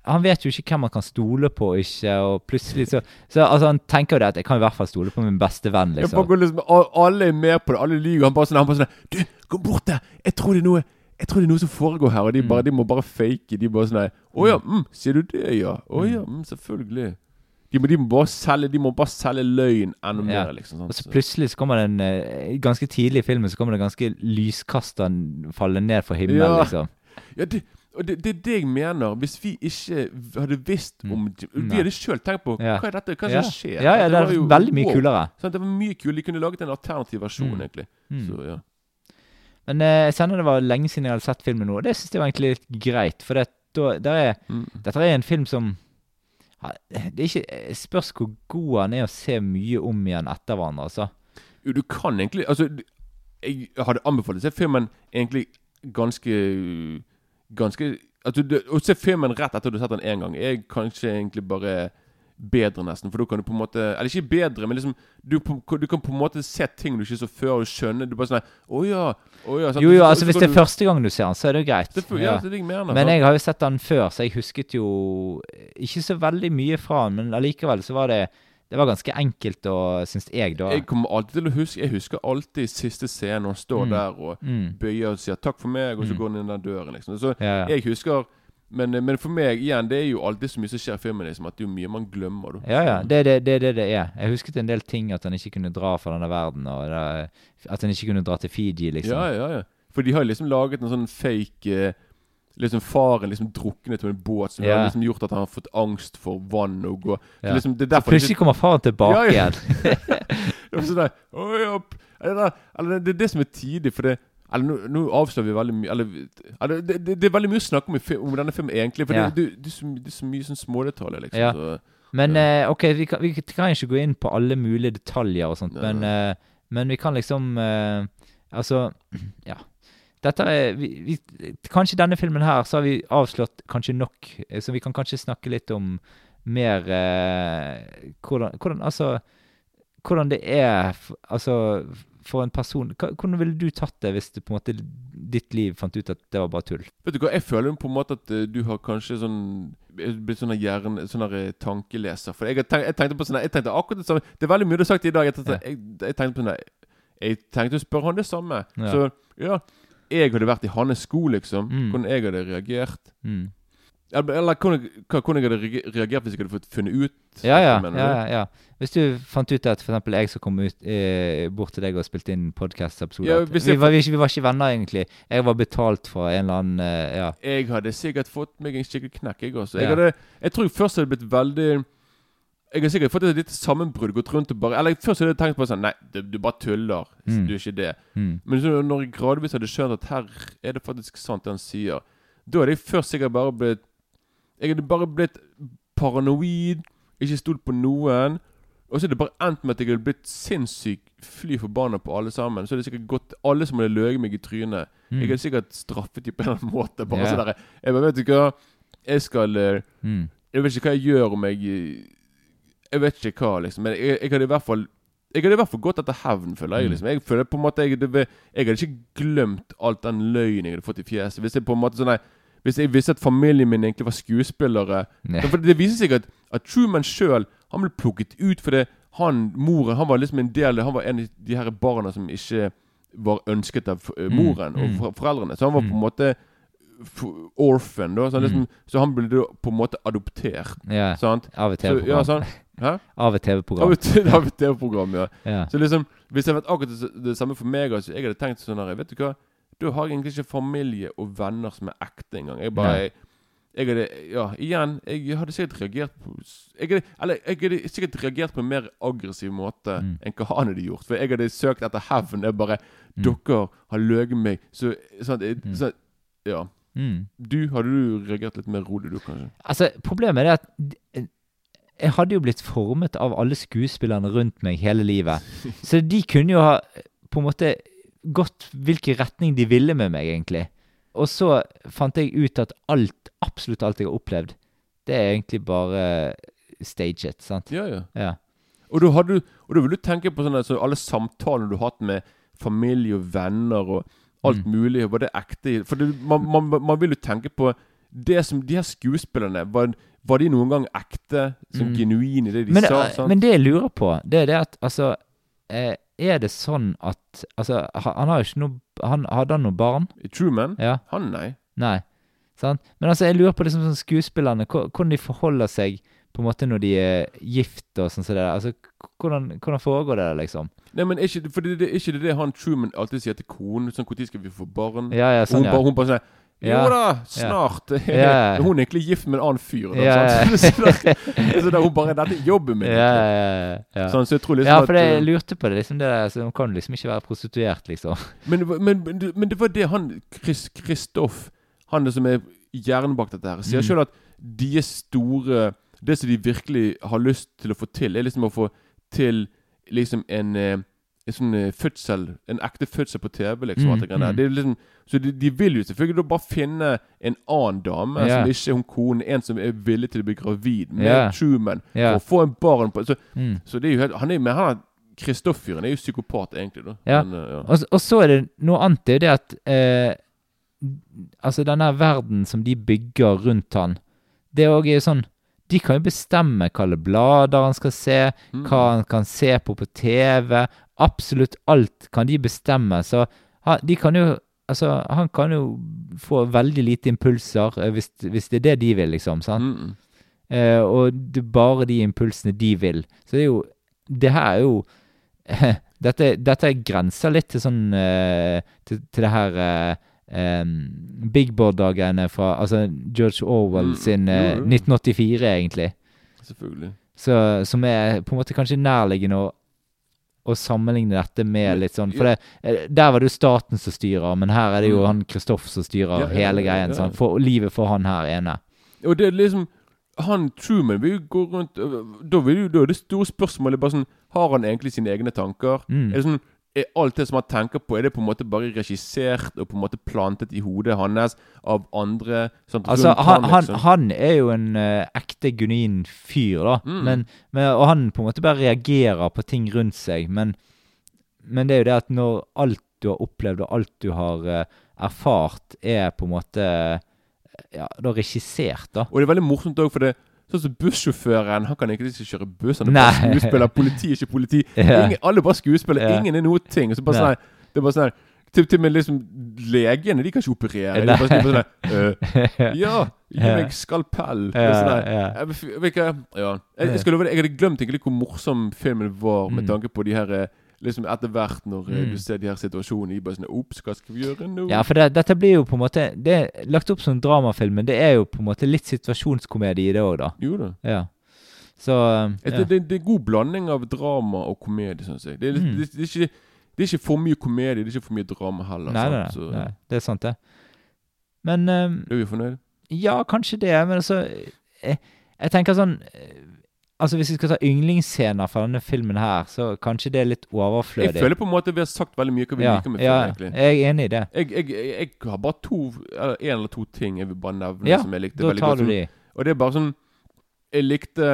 Han vet jo ikke hvem han kan stole på og ikke, og plutselig så, så Altså, han tenker jo det at jeg kan i hvert fall stole på min beste venn, liksom. bare liksom, alle er med på det, alle lyver. Han bare sånn, han bare sånn Du, gå bort der! Jeg tror det er noe Jeg tror det er noe som foregår her, og de, Mm. de må bare fake. De bare sånn Å ja, mm, sier du det, ja? Å ja, mm, selvfølgelig. De må, de må bare selge De må bare selge løgn enda Ja. mer, liksom. Og så plutselig så kommer det en eh, Ganske tidlig i filmen så kommer det ganske lyskaster falle ned fra himmelen, Ja. liksom. Ja, det, og det, det er det jeg mener. Hvis vi ikke hadde visst om Vi Mm. Hadde sjøl tenkt på Ja. hva er dette, hva er Ja. det som skjer? Ja, ja, det er veldig mye wow. kulere. Sant, det var mye kul. De kunne laget en alternativ versjon, Mm. egentlig. Mm. Så ja. Men eh, jeg kjenner det var lenge siden jeg hadde sett filmen nå, og det syns jeg var egentlig litt greit. For det, da, er, Mm. dette er en film som ja, Det er ikke eh, Spørs hvor god han er å se mye om igjen etter hverandre, altså. Jo, du kan egentlig Altså, jeg hadde anbefalt å se filmen egentlig ganske Ganske altså, Å se filmen rett etter du har sett den én gang, er kanskje egentlig bare bedre, nesten. For da kan du på en måte Eller ikke bedre, men liksom Du, du kan på en måte se ting du ikke så før, og skjønne Du bare sånn Å ja. Å ja. sant? Jo, jo, Så- altså så hvis det er du- første gang du ser han, så er det jo greit. Det, er- ja, det jeg mener. Men jeg har jo sett han før, så jeg husket jo ikke så veldig mye fra han. Men allikevel så var det Det var ganske enkelt og Syns jeg, da. Jeg kommer alltid til å huske Jeg husker alltid siste scene når han står Mm. der og Mm. bøyer og sier 'takk for meg', og så Mm. går han inn den døren. liksom Så Ja, ja. jeg husker men, men for meg, igjen, det er jo alltid så mye som skjer i filmen, liksom, at det er jo mye man glemmer. Da. Ja, ja. Det er det, det, det det er. Jeg husket en del ting, at han ikke kunne dra fra denne verden, og at han ikke kunne dra til Fiji, liksom. Ja, ja, ja. For de har liksom laget en sånn fake eh, Liksom Faren liksom druknet på en båt, som Ja. har liksom gjort at han har fått angst for vann og gå. Ja. liksom, det er plutselig kommer faren tilbake Ja, ja. igjen. Det er sånn der, «Oi, ja, p- eller, det- eller det er det som er tidlig, for det eller nå, avslører vi veldig mye det, det, det er veldig mye å snakke om, om denne filmen, egentlig. For Ja. det, det, det, er så, det er så mye sånn smådetaljer, liksom. Ja. Så, Men uh, ok, vi kan, vi kan ikke gå inn på alle mulige detaljer og sånt, men, uh, men vi kan liksom uh, Altså, ja. Dette er vi, vi, Kanskje denne filmen her så har vi avslått kanskje nok, så vi kan kanskje snakke litt om mer hvordan, hvordan Altså hvordan det er Altså, for en person Hvordan ville du tatt det hvis det på en måte ditt liv fant ut at det var bare tull? Vet du hva, jeg føler på en måte at eh, du har kanskje sånn blitt sånn hjerne... Sånn eh, tankeleser. For jeg, har tenkt, jeg tenkte på sånn Jeg tenkte akkurat det samme. Det er veldig mye du har sagt i dag. Jeg tenkte, jeg, jeg tenkte på sånn Jeg tenkte å spørre han det samme. Ja. Så ja Jeg hadde vært i hans sko, liksom. Mm. Hvordan jeg hadde reagert. Mm. Eller hvordan, hva- jeg reagert hvis jeg hadde fått funnet ut Ja, ja. ja, ja. Hvis du fant ut at eksempel jeg som kom ut, eh, bort til deg og spilte inn podkast-episode Ja, vi, vi, vi, vi var ikke venner, egentlig. Jeg var betalt for en eller annen eh, Ja. Jeg hadde sikkert fått meg en skikkelig knekk, jeg også. Jeg, hadde, jeg tror jeg først hadde blitt veldig Jeg har sikkert fått et lite sammenbrudd. Gått rundt og bare Eller først hadde jeg tenkt på sånn Nei, du, du bare tuller. Mm. Du er ikke det. Mm. Men så når jeg gradvis hadde skjønt at her er det faktisk sant, det han sier, da hadde jeg først sikkert bare blitt Jeg hadde bare blitt paranoid, ikke stolt på noen. Og så er det bare endt med at jeg hadde blitt sinnssykt fly forbanna på alle sammen. Så hadde det sikkert gått alle som hadde løyet meg i trynet. Mm. Jeg hadde sikkert straffet dem på en eller annen måte. Bare yeah. sånn der, Jeg bare, vet du hva Jeg skal eh, Mm. Jeg vet ikke hva jeg gjør om jeg eh, Jeg vet ikke hva, liksom. Men jeg, jeg hadde i hvert fall jeg hadde i hvert fall gått etter hevn, føler jeg. Mm. liksom Jeg føler på en måte Jeg jeg hadde ikke glemt alt den løgnen jeg hadde fått i fjeset. Hvis jeg på en måte sånn nei, Hvis jeg visste at familien min egentlig var skuespillere Nei. For Det viser seg at, at Truman sjøl ble plukket ut fordi han, moren Han var liksom en del Han var en av de her barna som ikke var ønsket av moren Mm, moren og mm. for, foreldrene. Så han var på Mm. en måte orphan. Da, så, han liksom, Mm. så han ble da på en måte adoptert. Ja. Sant? Av et TV-program. sånn. Hæ? Av et TV-program. Av et av et TV-program, ja. Ja. Så liksom, hvis det hadde vært akkurat det, det samme for meg altså, Jeg hadde tenkt sånn her Vet du hva? Da har jeg egentlig ikke familie og venner som er ekte engang. Jeg bare jeg, jeg hadde Ja, igjen. Jeg hadde sikkert reagert på jeg hadde, Eller jeg hadde sikkert reagert på en mer aggressiv måte Mm. enn hva han hadde gjort. For jeg hadde søkt etter hevn. Jeg bare Mm. Dere har løyet meg. Så sånn, jeg, Mm. sånn Ja. Mm. Du, hadde du reagert litt mer rolig, du, kanskje? Altså, problemet er det at jeg hadde jo blitt formet av alle skuespillerne rundt meg hele livet. Så de kunne jo ha på en måte gått hvilken retning de ville med meg, egentlig. Og så fant jeg ut at alt, absolutt alt jeg har opplevd, det er egentlig bare staged, sant? Ja, ja. Ja. Og da, hadde og da vil du tenke på sånne, så alle samtalene du har hatt med familie og venner og alt Mm. mulig. Var det ekte? For det, man, man, man vil jo tenke på det som De her skuespillerne, var, var de noen gang ekte? Sånn Mm. genuine i det de men, sa? eh, sant? men det jeg lurer på, det er det at altså Er det sånn at Altså, han har jo ikke noe han, Hadde han noe barn? Truman? Ja. Han, nei. Nei. Sant? Men altså, jeg lurer på liksom sånn skuespillerne, hvordan de forholder seg på en måte når de er gift og sånn som det der. Altså, hvordan, hvordan foregår det der, liksom? Nei, men ikke, for det, det, ikke det han Truman alltid sier til konen? Sånn, Når skal vi få barn? Ja, ja, sånn, hun, ja. hun bare sånn Jo da, snart. Hun er egentlig gift med en annen fyr. Da, så, da, så da hun bare Dette er jobben min. Sånn, så jeg tror liksom ja, for jeg eh, lurte på det. liksom det der, så Hun kan liksom ikke være prostituert, liksom. Men, men, men, det- men det var det han Chris, Kristoff, han som er hjernen bak dette her, sier Mm. selv at de store Det som de virkelig har lyst til å få til, er liksom å få til liksom en eh, en sånn fødsel En ekte fødsel på TV, liksom. Mm, mm. Det er liksom, så de, de vil jo selvfølgelig da bare finne en annen dame yeah. som ikke er hun konen, en som er villig til å bli gravid med yeah. Truman, yeah. å få en barn på Så, Mm. så det er jo helt Han er med han Kristoff-fyren er jo psykopat, egentlig. da Ja. Men, eh, ja. Og, og så er det noe annet, det er jo det at eh, Altså, denne verden som de bygger rundt han, det òg er jo sånn De kan jo bestemme hvilke blader han skal se, Mm. hva han kan se på på TV. Absolutt alt kan de bestemme. Så de kan jo Altså, han kan jo få veldig lite impulser eh, hvis, hvis det er det de vil, liksom. sant? Mm, mm. Eh, og det bare de impulsene de vil. Så det er jo Det her er jo Dette, dette grenser litt til sånn eh, til, til det her eh, um, Big Board-dagene fra Altså George Orwell Mm, sin jo. 1984, egentlig. Selvfølgelig. Så, som er på en måte kanskje nærliggende å, å sammenligne dette med litt sånn For det, eh, der var det jo staten som styrer, men her er det jo Mm. han Kristoff som styrer Ja, hele greien. sant? For livet for han her ene. Og det er liksom Han Truman vil jo gå rundt øh, Da, vil jo, da er det store spørsmålet bare sånn Har han egentlig sine egne tanker? Mm. Er det sånn er alt det som han tenker på, er det på en måte bare regissert og på en måte plantet i hodet hans av andre? Sånn, Altså, han, han, liksom? han er jo en uh, ekte genuin fyr, da. Mm. Men, men, og han på en måte bare reagerer på ting rundt seg. Men, men det er jo det at når alt du har opplevd, og alt du har uh, erfart, er på en måte uh, ja, da regissert, da. Og det er veldig morsomt òg, for det Sånn som bussjåføren Han kan ikke ikke kjøre buss. Han er bare skuespiller. Politi er ikke politi. Ja. Ingen, alle bare skuespiller. Ja. Ingen er noe ting. Så bare sånn Det er bare sånn til, til med liksom legene de kan ikke operere. De bare, de bare sånn øh, Ja, gi meg skalpell. Ja, sånn ja. jeg, ja. jeg, jeg, skal love deg, jeg hadde glemt egentlig hvor morsom filmen var, med Mm. tanke på de her eh, Liksom etter hvert, når eh, Mm. du ser de her situasjonene, de bare sånn Ops, hva skal vi gjøre nå? Ja, for det, dette blir jo på en måte Det er lagt opp som en dramafilm, men det er jo på en måte litt situasjonskomedie i det òg, da. Jo da. Ja. Så um, Et, ja. det, det er god blanding av drama og komedie, syns jeg. Det Mm. det, det, er ikke, det er ikke for mye komedie, det er ikke for mye drama heller. Nei, sant? nei, nei, Så. Det er sant, det. Men um, Er vi fornøyd? Ja, kanskje det, men altså Jeg, jeg tenker sånn eh, Altså Hvis vi skal ta yndlingsscener fra denne filmen her, så kanskje det er litt overflødig. Jeg føler på en måte vi har sagt veldig mye hva vi ja, liker med ja, film, egentlig. jeg er enig i det. Jeg, jeg, jeg, jeg har bare to Eller en eller to ting jeg vil bare nevne Ja, som jeg likte veldig godt. Ja, da tar du de. og det er bare sånn Jeg likte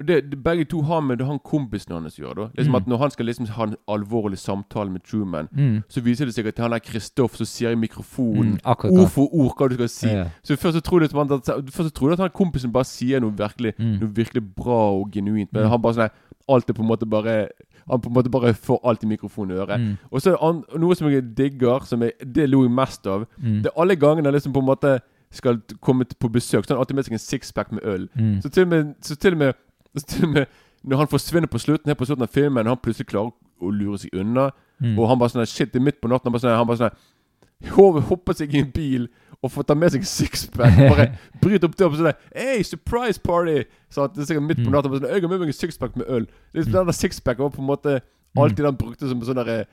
det, det Begge to har med det han kompisen hans gjør. da Liksom Mm. at Når han skal liksom ha en alvorlig samtale med Truman, Mm. så viser det seg at han er Kristoff som sier i mikrofonen Mm, ord for ord hva du skal si. Ja. Så først så tror du at, man, at, at han kompisen bare sier noe virkelig Mm. Noe virkelig bra og genuint. Men Mm. han bare sånn Alt er på en måte bare Han på en måte bare får alt i mikrofonen i øret. Mm. Og så er det noe som jeg digger, som jeg, det lo jeg mest av. Det er alle gangene liksom på en måte skal komme på besøk, så har han alltid med seg en sixpack med øl. Så til og med, så til og med, når han forsvinner på slutten Helt på slutten av filmen, han plutselig klarer å lure seg unna, Mm. og han bare sånn Shit, det er midt på natten. Han bare sånn han bare sånn hopper, seg i en bil og får ta med seg sixpack. Bare bryter opp døren sånn Hey, surprise party! Så at det er sikkert midt på Mm. natten. Sånn, jeg har med meg en sixpack med øl. Det er, Den der sixpacken var på en måte Mm. alltid han brukte som sånn derre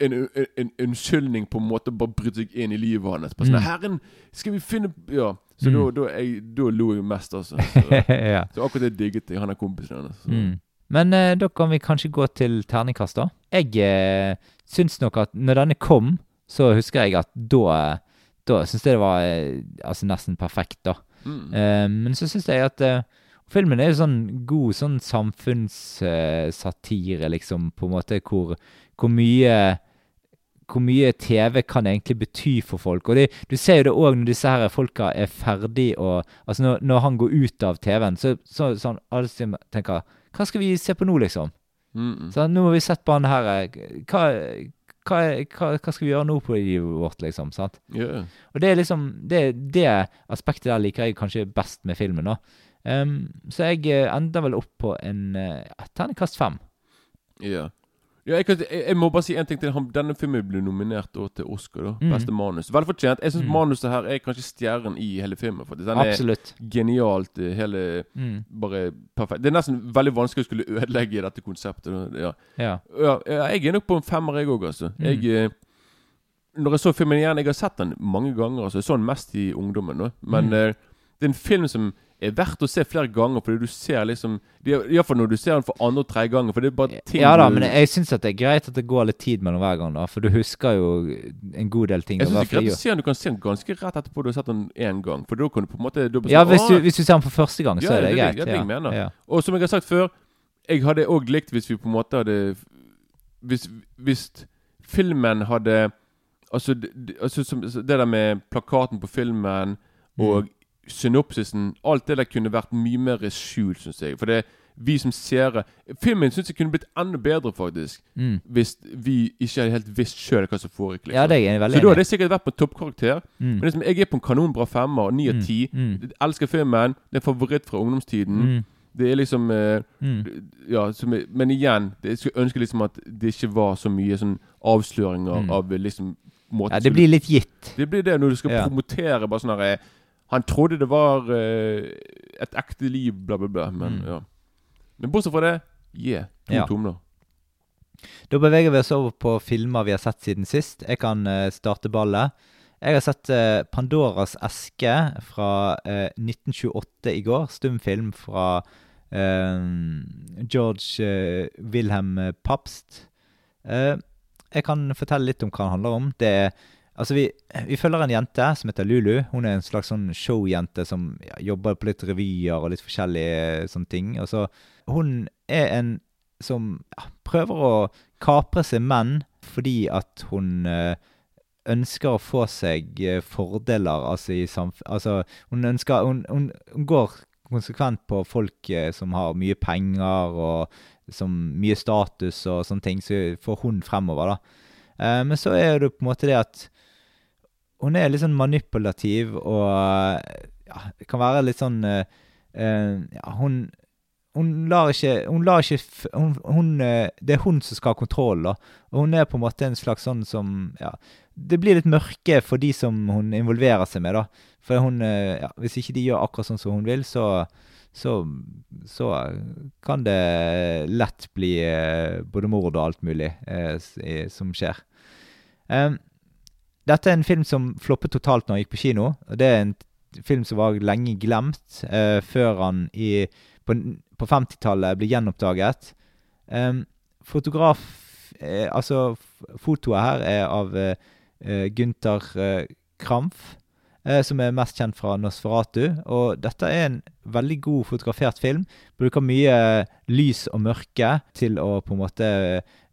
en, en, en unnskyldning på en måte bare bryte seg inn i livet hans. Bare sånn, Mm. Herren, skal vi finne Ja. Så Mm. da, da, jeg, da lo jeg mest, altså. Så, ja. så akkurat det digget jeg. Han er kompisen hennes. Mm. Men eh, da kan vi kanskje gå til terningkast, da. Jeg eh, syns nok at når denne kom, så husker jeg at da Da syns jeg det var eh, altså nesten perfekt, da. Mm. Eh, men så syns jeg at eh, filmen er jo sånn god sånn samfunnssatire, liksom, på en måte, hvor, hvor mye hvor mye TV kan egentlig bety for folk. Og det, Du ser jo det òg når disse her folka er ferdig og Altså når, når han går ut av TV-en, så, så sånn alle tenker Hva skal vi se på nå, liksom? Mm. Så Nå har vi sett på han her eh, hva, hva, hva, hva skal vi gjøre nå på livet vårt, liksom? sant? Yeah. Og det er liksom Det, det aspektet der liker jeg kanskje best med filmen. da. Um, så jeg eh, ender vel opp på en uh, terningkast fem. Ja. Ja, jeg, kan, jeg, jeg må bare si en ting til. Han, denne filmen ble nominert til Oscar. da Mm. Beste manus. Veldig fortjent. Jeg syns Mm. manuset her er kanskje stjernen i hele filmen. faktisk. Den Absolutt. er genialt. eh, Hele Mm. Bare perfekt. Det er nesten veldig vanskelig å skulle ødelegge dette konseptet. Ja. Ja. Ja, jeg er nok på en femmer, jeg òg, altså. Mm. Jeg, eh, når jeg så filmen igjen Jeg har sett den mange ganger. altså Jeg så den mest i ungdommen. da. Men eh, det er en film som er verdt å se flere ganger, fordi du ser liksom Iallfall når du ser den for andre og tredje ganger. For det er bare ting Ja da, men jeg syns det er greit at det går litt tid mellom hver gang, da. For du husker jo en god del ting. Jeg syns det er greit å se den Du kan se den ganske rett etterpå du har sett den én gang. For da kan du på en måte du Ja, sånn, hvis du, hvis du ser den for første gang, så Ja, er det det greit. det- det det jeg mener. Ja. Og som jeg har sagt før, jeg hadde òg likt hvis vi på en måte hadde Hvis, hvis filmen hadde Altså, det, det- altså som, det der med plakaten på filmen og synopsisen Alt det der kunne vært mye mer skjult, syns jeg. For det vi som seere Filmen syns jeg kunne blitt enda bedre, faktisk. Mm. Hvis vi ikke hadde helt visst sjøl hva som foregikk. liksom. Ja, det er jeg veldig Så da hadde jeg sikkert vært på toppkarakter. Mm. Men liksom, jeg er på en kanonbra femmer. Ni av Mm, ti. mm. Elsker filmen. Det er favoritt fra ungdomstiden. Mm. Det er liksom eh, Mm. Ja, som, er- men igjen, det, jeg skulle ønske liksom at det ikke var så mye sånn avsløringer Mm. av eh, liksom måten Ja, det blir litt gitt. Det blir det når du skal Ja. promotere bare sånn herre Han trodde det var uh, et ekte liv, bla, bla, bla. Men Mm. ja. Men bortsett fra det, yeah. To Ja. tomler. Da beveger vi oss over på filmer vi har sett siden sist. Jeg kan uh, starte ballet. Jeg har sett uh, Pandoras eske fra uh, 1928 i går. Stumfilm fra uh, George Wilhelm Papst. Jeg kan fortelle litt om hva den handler om. Det er Altså, vi, vi følger en jente som heter Lulu. Hun er en slags sånn showjente som ja, jobber på litt revyer og litt forskjellige sånne ting. Og så Hun er en som ja, prøver å kapre seg menn fordi at hun eh, ønsker å få seg eh, fordeler altså i samfunnet Altså, hun ønsker hun, hun, hun går konsekvent på folk eh, som har mye penger og som mye status og sånne ting, så får hun fremover, da. Eh, men så er det på en måte det at hun er litt sånn manipulativ og ja, kan være litt sånn eh, Ja, hun hun lar ikke, hun lar ikke hun, hun, eh, Det er hun som skal ha kontroll, da. Og hun er på en måte en slags sånn som Ja, det blir litt mørke for de som hun involverer seg med, da. For hun Ja, hvis ikke de gjør akkurat sånn som hun vil, så så, så kan det lett bli både mord og alt mulig eh, som skjer. Em, dette er en film som floppet totalt når han gikk på kino. og Det er en film som var lenge glemt, eh, før han i, på, på 50-tallet ble gjenoppdaget. Em, fotograf eh, Altså, fotoet her er av eh, eh, Gunther eh, Krampf, eh, som er mest kjent fra Nosferatu. Og dette er en veldig god fotografert film. Bruker mye lys og mørke til å på en måte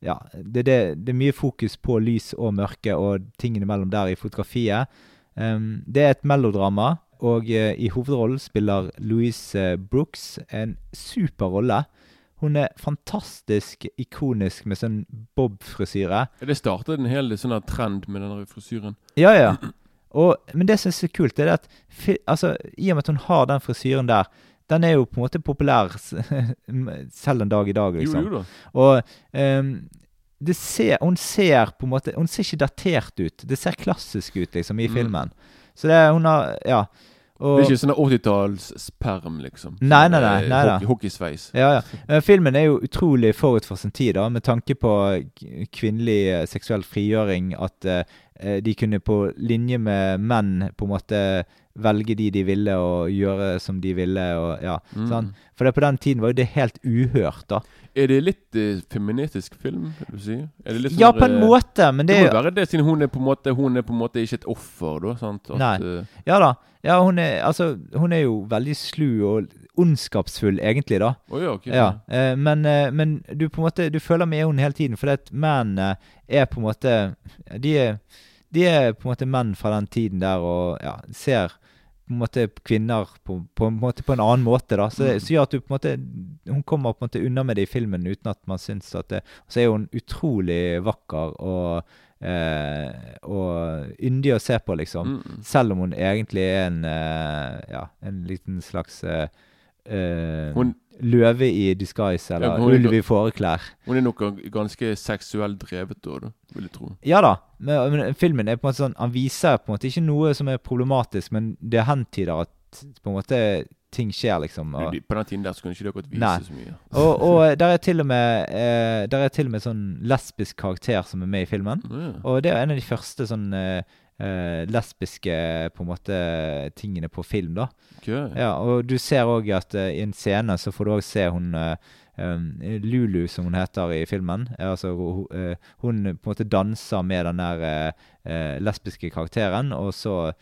Ja, det, det, det er mye fokus på lys og mørke og tingene mellom der i fotografiet. Um, det er et melodrama, og uh, i hovedrollen spiller Louise eh, Brooks en super rolle. Hun er fantastisk ikonisk med sånn bob-frisyre. Det startet en hel sånn trend med den frisyren. Ja, ja. Og, men det som er så kult, er at altså, i og med at hun har den frisyren der, den er jo på en måte populær selv en dag i dag, liksom. jo jo da. Og um, det ser, hun ser på en måte Hun ser ikke datert ut. Det ser klassisk ut, liksom, i Mm. filmen. Så det Hun har Ja. Og, Det er ikke sånn 80-tallssperm, liksom. Nei, nei, nei, nei, eh, nei hockey- Hockeysveis. Ja, ja. Eh, Filmen er jo utrolig forut for sin tid, da, med tanke på kvinnelig eh, seksuell frigjøring. At eh, de kunne på linje med menn på en måte velge de de ville, og gjøre som de ville. Og, ja, Mm. sant? For det, på den tiden var jo det helt uhørt, da. Er det litt eh, feministisk film, vil du si? Ja, sånn på en eh, måte, men det Det må jo være det, siden hun er på en måte Hun er på en måte ikke et offer, da. Sant? At, Nei. eh, Ja da. Ja, hun er, altså, hun er jo veldig slu og ondskapsfull, egentlig, da. Oh, ja, ok. Ja, eh, men, eh, men du på en måte Du føler med henne hele tiden, for at mennene er på en måte De er, de er på en måte menn fra den tiden der og ja, ser på en måte kvinner på, på, en måte på en annen måte. da Så så gjør at du på en måte Hun kommer på en måte unna med det i filmen uten at man syns at det så er hun utrolig vakker og eh, og yndig å se på, liksom. Mm. Selv om hun egentlig er en eh, Ja, en liten slags eh, eh, Hun- Løve i disguise, eller ja, ulv i fåreklær. Hun er nok ganske seksuelt drevet da, da, vil jeg tro. Ja da, men, men filmen er på en måte sånn Han viser på en måte ikke noe som er problematisk, men det hentyder at på en måte ting skjer, liksom. Og, På den tiden der så kunne ikke det akkurat vise Nei. så mye. og, og der er til og med eh, Der er til og med sånn lesbisk karakter som er med i filmen. Ja. Og det er en av de første sånn eh, eh, lesbiske på en måte tingene på film, da. Okay. Ja, og du ser òg at eh, i en scene så får du òg se hun eh, Lulu, som hun heter i filmen. Altså hun, eh, Hun på en måte danser med den der eh, eh, lesbiske karakteren, og så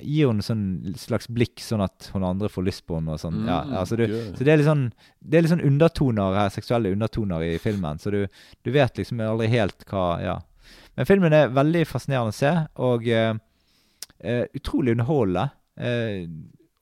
gir hun sånn slags blikk, sånn at hun andre får lyst på henne. og sånn. ja, Mm, altså du. Så det er litt sånn Det er litt sånn undertoner her, seksuelle undertoner i filmen, så du, du vet liksom aldri helt hva Ja. Men filmen er veldig fascinerende å se, og eh, utrolig underholdende. Uh,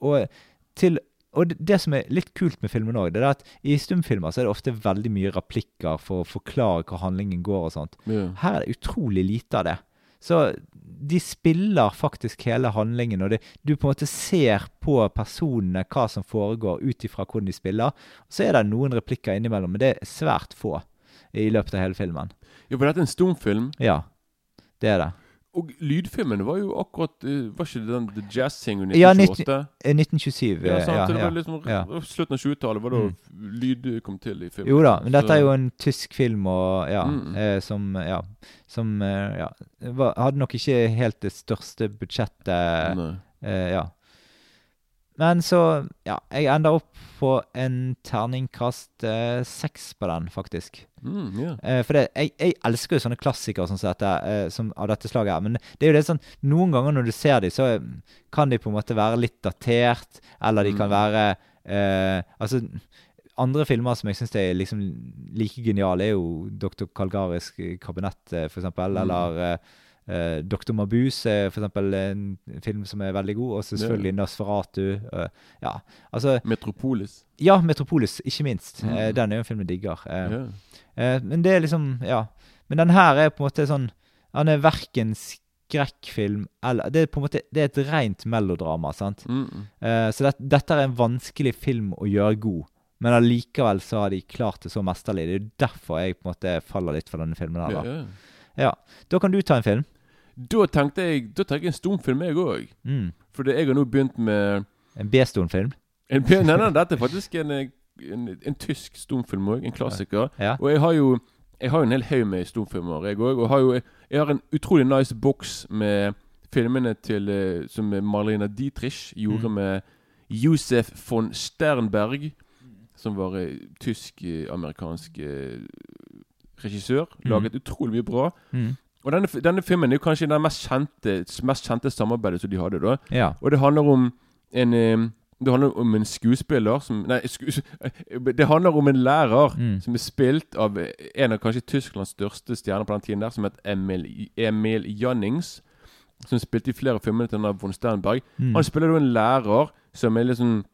og, til, og det, det som er litt kult med filmen òg, er at i stumfilmer så er det ofte veldig mye replikker for å forklare hva handlingen går og sånt. Ja. Her er det utrolig lite av det. Så de spiller faktisk hele handlingen, og det, du på en måte ser på personene hva som foregår, ut ifra hvordan de spiller. Så er det noen replikker innimellom, men det er svært få i løpet av hele filmen. Ja, for dette er en stumfilm. Ja, det er det. Og lydfilmen var jo akkurat eh, Var ikke det den The Jazz Singer Ja, 1928? Ja, 1927. Ja, eh, sant. ja, det var liksom ja. Slutten av 20-tallet var da lyd kom til i filmen. Jo da, men dette er jo en tysk film og ja, Mm. eh, som ja, som eh, ja, var, hadde nok ikke helt det største budsjettet. Eh, ja. Men så Ja, jeg ender opp på en terningkast eh, seks på den, faktisk. Mm, yeah. Eh, for det, jeg, jeg elsker jo sånne klassikere sånn som dette, eh, som, av dette slaget her. Men det er jo det sånn Noen ganger når du ser dem, så eh, kan de på en måte være litt datert, eller de kan Mm. være eh, Altså andre filmer som jeg syns er liksom like geniale, er jo Dr. Kalgaris kabinett, f.eks.. Mm. Eller eh, eh, Dr. Mabuse er for eksempel en film som er veldig god. Og selvfølgelig Nosferatu. Uh, ja, altså Metropolis. Ja, Metropolis, ikke minst. Mm. Uh, den er jo en film jeg digger. Eh, eh, men det er liksom Ja. Men den her er på en måte sånn Han er verken skrekkfilm eller Det er på en måte Det er et rent melodrama, sant? Mm. Eh, så det, dette er en vanskelig film å gjøre god. Men allikevel så har de klart det så mesterlig. Det er jo derfor jeg på en måte faller litt for denne filmen. her da. Yeah. Ja. Da kan du ta en film. Da tenkte jeg Da tenker jeg en stumfilm, jeg òg. Mm. For jeg har nå begynt med En B-stumfilm? Nei, nei, dette er faktisk en, eh, en, en tysk stumfilm òg. En klassiker. Ja. Og jeg har jo Jeg har jo en hel haug med stumfilmer, jeg òg. Og har jo, jeg har en utrolig nice boks med filmene til eh, som Marlena Dietrich gjorde Mm. med Josef von Sternberg, som var eh, tysk-amerikansk regissør. Mm. Laget utrolig mye bra. Mm. Og denne, denne filmen er jo kanskje det mest kjente, mest kjente samarbeidet som de hadde. da Ja. Og det handler om en eh, Det handler om en skuespiller som Nei, skues, det handler om en lærer Mm. som er spilt av en av kanskje Tysklands største stjerner på den tiden, der som het Emil, Emil Jannings. Som spilte i flere filmer til von Sternberg. Mm. Han spiller da en lærer som er litt sånn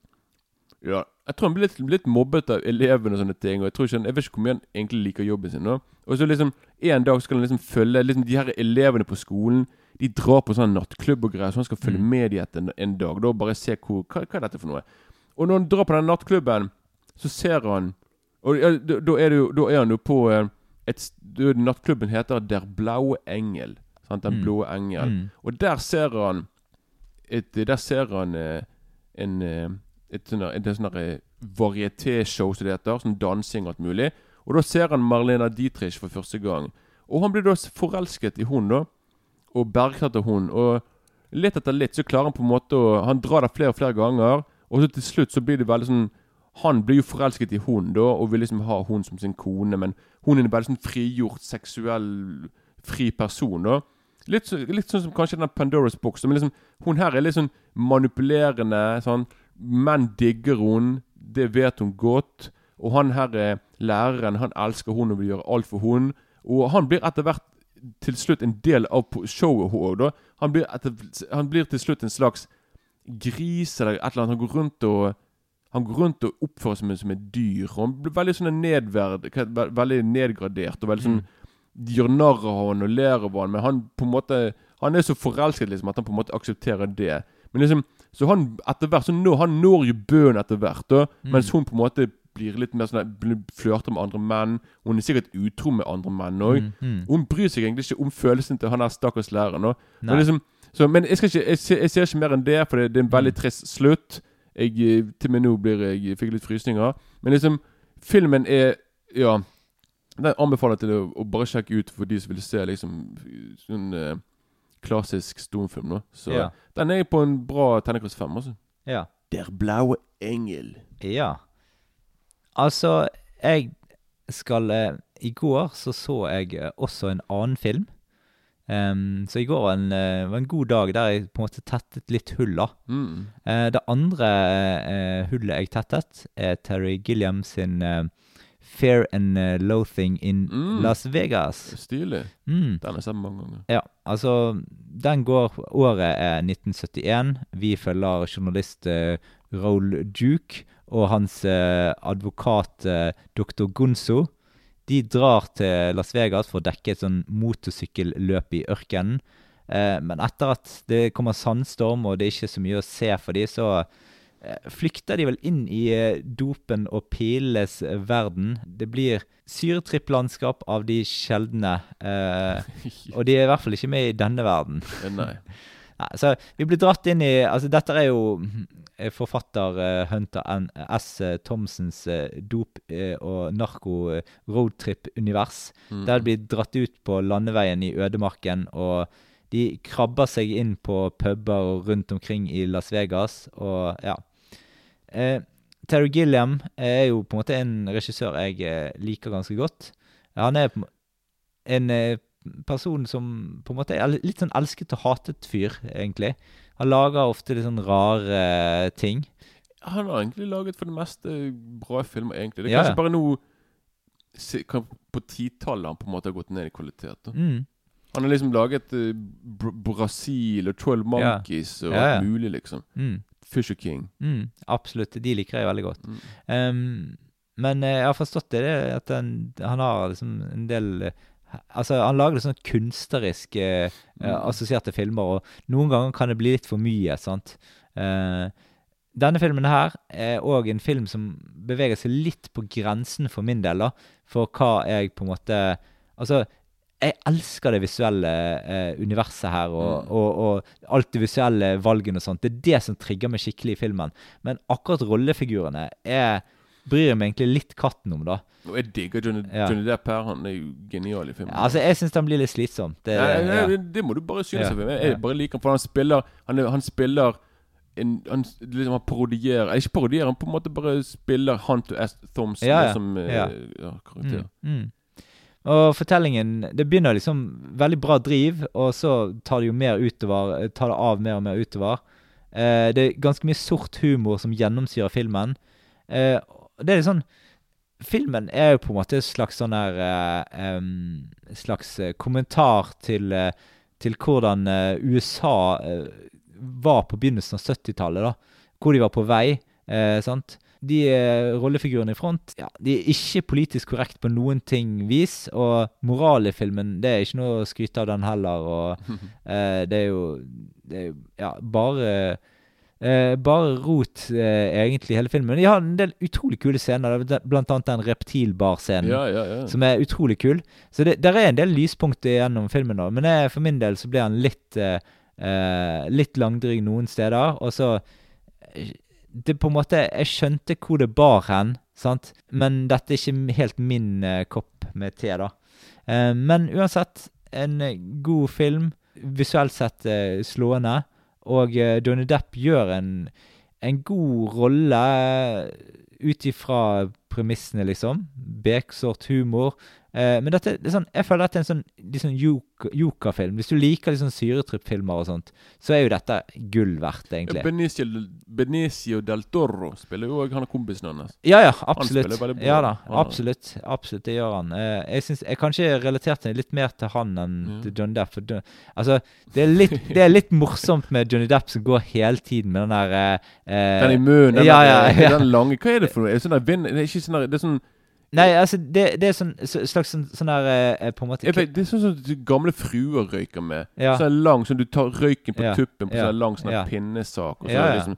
Ja, jeg tror han blir litt, litt mobbet av elevene og sånne ting. Og Jeg tror ikke han, jeg vet ikke hvor mye han egentlig liker jobben sin. nå Og så liksom En dag skal han liksom følge liksom de her elevene på skolen. De drar på sånn nattklubb og greier, så han skal følge Mm. med de etter en, en dag. Da Bare se hvor, hva, hva er dette for noe. Og når han drar på den nattklubben, så ser han Og ja, da, da, er det jo, da er han jo på eh, et, Nattklubben heter Der Blaue Engel. Sant? Den Mm. blå engel. Mm. Og der ser han et, Der ser han eh, en eh, et et sånn varietéshow, som det heter. Sånn dansing og alt mulig. Og da ser han Marlena Dietrich for første gang. Og han blir da forelsket i hun da. Og bergtatt av hun. Og litt etter litt så klarer han på en måte å Han drar der flere og flere ganger. Og så til slutt så blir det veldig sånn Han blir jo forelsket i hun da, og vil liksom ha hun som sin kone. Men hun er en veldig sånn frigjort, seksuell, fri person. da Litt, så, litt sånn som kanskje den Pandoras box. Men liksom, hun her er litt sånn manipulerende. Sånn. Menn digger hun. Det vet hun godt. Og han her er læreren. Han elsker hun og vil gjøre alt for hun. Og han blir etter hvert til slutt en del av showet òg. Han blir, han blir til slutt en slags gris eller et eller annet. Han går rundt og han går rundt og oppfører seg som et dyr. Og han blir veldig sånn nedverd, veldig nedgradert. Og veldig sånn De gjør narr av han og ler av han, men han på en måte Han er så forelsket liksom at han på en måte aksepterer det. Men liksom Så han etter hvert Så nå, han når jo bøen etter hvert, da, Mm. mens hun på en måte blir litt mer sånn Flørter med andre menn. Hun er sikkert utro med andre menn òg. Mm, mm. Hun bryr seg egentlig ikke om følelsen til han der stakkars læreren. Men, liksom, så, men jeg, skal ikke, jeg, ser, jeg ser ikke mer enn det, for det, det er en veldig Mm. trist slutt. Jeg, eh, til og med nå blir jeg, fikk litt frysninger. Men liksom, filmen er Ja. Den anbefaler jeg til å, å bare sjekke ut for de som vil se liksom sånn uh, klassisk stumfilm. nå Så Ja. den er på en bra terningkast fem, altså. Ja. Der blaue engel. Ja. Altså, jeg skal eh, I går så så jeg eh, også en annen film. Em, så i går var en, eh, var en god dag der jeg på en måte tettet litt hull, da. Mm. Eh, det andre eh, hullet jeg tettet, er Terry Gilliam sin eh, Fair and eh, Loathing in Mm. Las Vegas. Stilig. Mm. Den har jeg sett mange ganger. Ja, altså Den går Året er 1971. Vi følger journalist eh, Raoul Duke og hans eh, advokat eh, dr. Gonzo. De drar til Las Vegas for å dekke et sånn motorsykkelløp i ørkenen. Eh, men etter at det kommer sandstorm og det er ikke så mye å se for dem, så flykter de vel inn i dopen og pilenes verden. Det blir syretripplandskap av de sjeldne. Eh, og de er i hvert fall ikke med i denne verden. Nei. Nei, så vi blir dratt inn i Altså, dette er jo eh, forfatter uh, Hunter N. S. Thomsens uh, dop- eh, og narko-roadtrip-univers. Mm. Der de blir dratt ut på landeveien i ødemarken, og de krabber seg inn på puber rundt omkring i Las Vegas, og ja. Uh, Terry Gilliam er jo på en måte en regissør jeg eh, liker ganske godt. Han er en eh, person som på en måte er litt sånn elsket og hatet fyr, egentlig. Han lager ofte litt sånn rare ting. Han har egentlig laget for det meste bra filmer, egentlig. Det er Ja, kanskje ja. bare nå På titallet han på en måte har gått ned i kvalitet. Mm. Han har liksom laget uh, Br Brasil og Ja. Monkeys og Ja, ja. alt mulig, liksom. Mm. Fisher King. Mm, absolutt. De liker jeg veldig godt. Mm. Um, men eh, jeg har forstått det, det at han, han har liksom en del eh, Altså, han lager sånn kunstneriske eh, Mm. assosierte filmer, og noen ganger kan det bli litt for mye, sant. Eh, denne filmen her er òg en film som beveger seg litt på grensen for min del, da, for hva jeg på en måte Altså, jeg elsker det visuelle eh, universet her, og, Mm. og, og alt det visuelle valgene og sånt. Det er det som trigger meg skikkelig i filmen. Men akkurat rollefigurene er, bryr jeg meg egentlig litt katten om, da. Og jeg digger Johnny, Ja. Johnny Depp her. Han er jo genial i filmen. Altså, jeg syns den blir litt slitsom. Det, ja, ja. det, det må du bare synes Ja. Jeg, jeg bare liker ham, for han spiller Han, han spiller en, han, liksom, han parodierer Ikke parodierer, han på en måte bare spiller Hunter S. Thompson Ja, ja. som eh, Ja. ja, karakter. Mm, mm. Og fortellingen Det begynner liksom veldig bra driv, og så tar det jo mer utover Tar det av mer og mer utover. Eh, det er ganske mye sort humor som gjennomsyrer filmen. Eh, det er litt sånn Filmen er jo på en måte et slags sånn her eh, um, slags eh, kommentar til, eh, til hvordan eh, USA var på begynnelsen av 70-tallet, da. Hvor de var på vei. Eh, sant? De rollefigurene i front ja, De er ikke politisk korrekt på noen ting vis. Og moralen i filmen det er ikke noe å skryte av den heller. Og eh, det er jo Det er ja, bare eh, Bare rot, eh, egentlig, hele filmen. De har en del utrolig kule scener. Er Blant annet den reptilbar-scenen. Ja, ja, ja. Som er utrolig kul. Så det der er en del lyspunkter gjennom filmen, da. Men jeg, for min del så ble han litt eh, eh, Litt langdryg noen steder. Og så eh, Det på en måte Jeg skjønte hvor det bar hen, sant? Men dette er ikke helt min eh, kopp med te, da. Eh, men uansett, en god film. Visuelt sett slående. Og eh, Johnny Depp gjør en, en god rolle ut ifra premissene, liksom. Beksort humor. Eh, men dette, det sånn, jeg føler dette er en sånn, liksom Joker-film. Hvis du liker liksom sånn syretripp-filmer og sånt, så er jo dette gull verdt, egentlig. Benicio, Benicio del Toro spiller jo òg han er kompisen hans. Ja, ja, absolutt. Ja da, absolutt. Absolutt, det gjør han. Eh, jeg, synes, jeg kanskje relaterte litt mer til han enn Ja. til Johnny Depp. For, du altså, det er, litt, det er litt morsomt med Johnny Depp som går hele tiden med den der eh, eh, Den i munnen, den, ja, ja, ja. den lange Hva er det for noe? Er det sånn der det er ikke sånn der, Det er sånn Nei, altså, det, det er sånn så- slags sånn, sånn der eh, På en måte vet, Det er sånn som gamle fruer røyker med. Ja. Sånn lang Sånn du tar røyken på Ja, tuppen på ja, sånn lang sånn ja. pinnesak, og så Ja, ja. liksom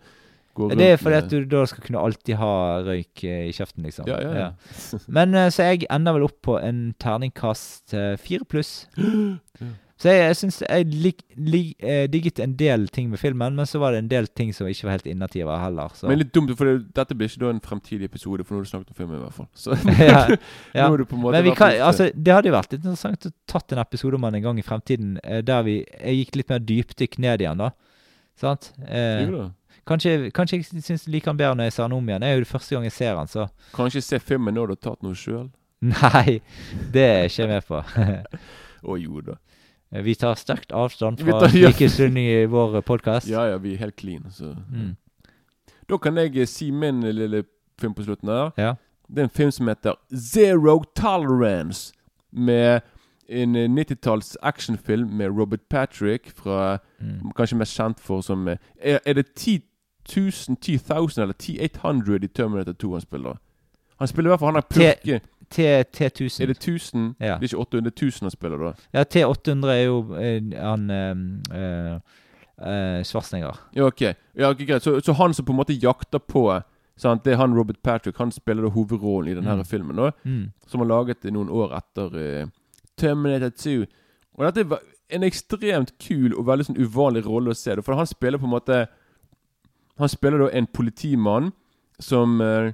Det er fordi at du da skal kunne alltid ha røyk eh, i kjeften, liksom. Ja, ja, ja. Men eh, så jeg ender vel opp på en terningkast fire pluss. Så jeg, jeg syns jeg lik, lik, eh, digget en del ting med filmen, men så var det en del ting som ikke var helt innativa heller. Så. Men litt dumt, for det, dette blir ikke da en fremtidig episode, for nå har du snakket om filmen, i hvert fall. Så ja, ja. nå er du på en måte Men vi kan, altså, det hadde jo vært interessant å tatt en episode om den en gang i fremtiden, eh, der vi jeg gikk litt mer dypdykk ned igjen, da. Sant? Eh, Jo da. kanskje, kanskje jeg syns liker den bedre når jeg ser den om igjen. Det er jo det første gang jeg ser den, så Kanskje se filmen når du har tatt noe sjøl? Nei, det er jeg ikke med på. Å jo da. Vi tar sterkt avstand fra likestilling i vår podkast. Ja ja, vi er helt clean, så Mm. Da kan jeg eh, si min lille film på slutten her. Ja. Det er en film som heter Zero Tolerance. Med en eh, 90-talls actionfilm med Robert Patrick fra Mm. Kanskje mest kjent for som eh, Er, er det 10 000, 10 000 eller 10800 i Terminator 2 han spiller? Han spiller i hvert fall han er purke. T, T1000. Er det 1000? Ja. Det er ikke 800 1000 han spiller, da? Ja, T800 er jo eh, han Schwarzenegger. Ja, ok. Ja, okay greit. Så, så han som på en måte jakter på sant? Det er han Robert Patrick. Han spiller da hovedrollen i denne Mm. filmen. da Mm. Som har laget det noen år etter uh, Terminator 2. Og dette er en ekstremt kul og veldig sånn uvanlig rolle å se. da, For han spiller på en måte Han spiller da en politimann som eh,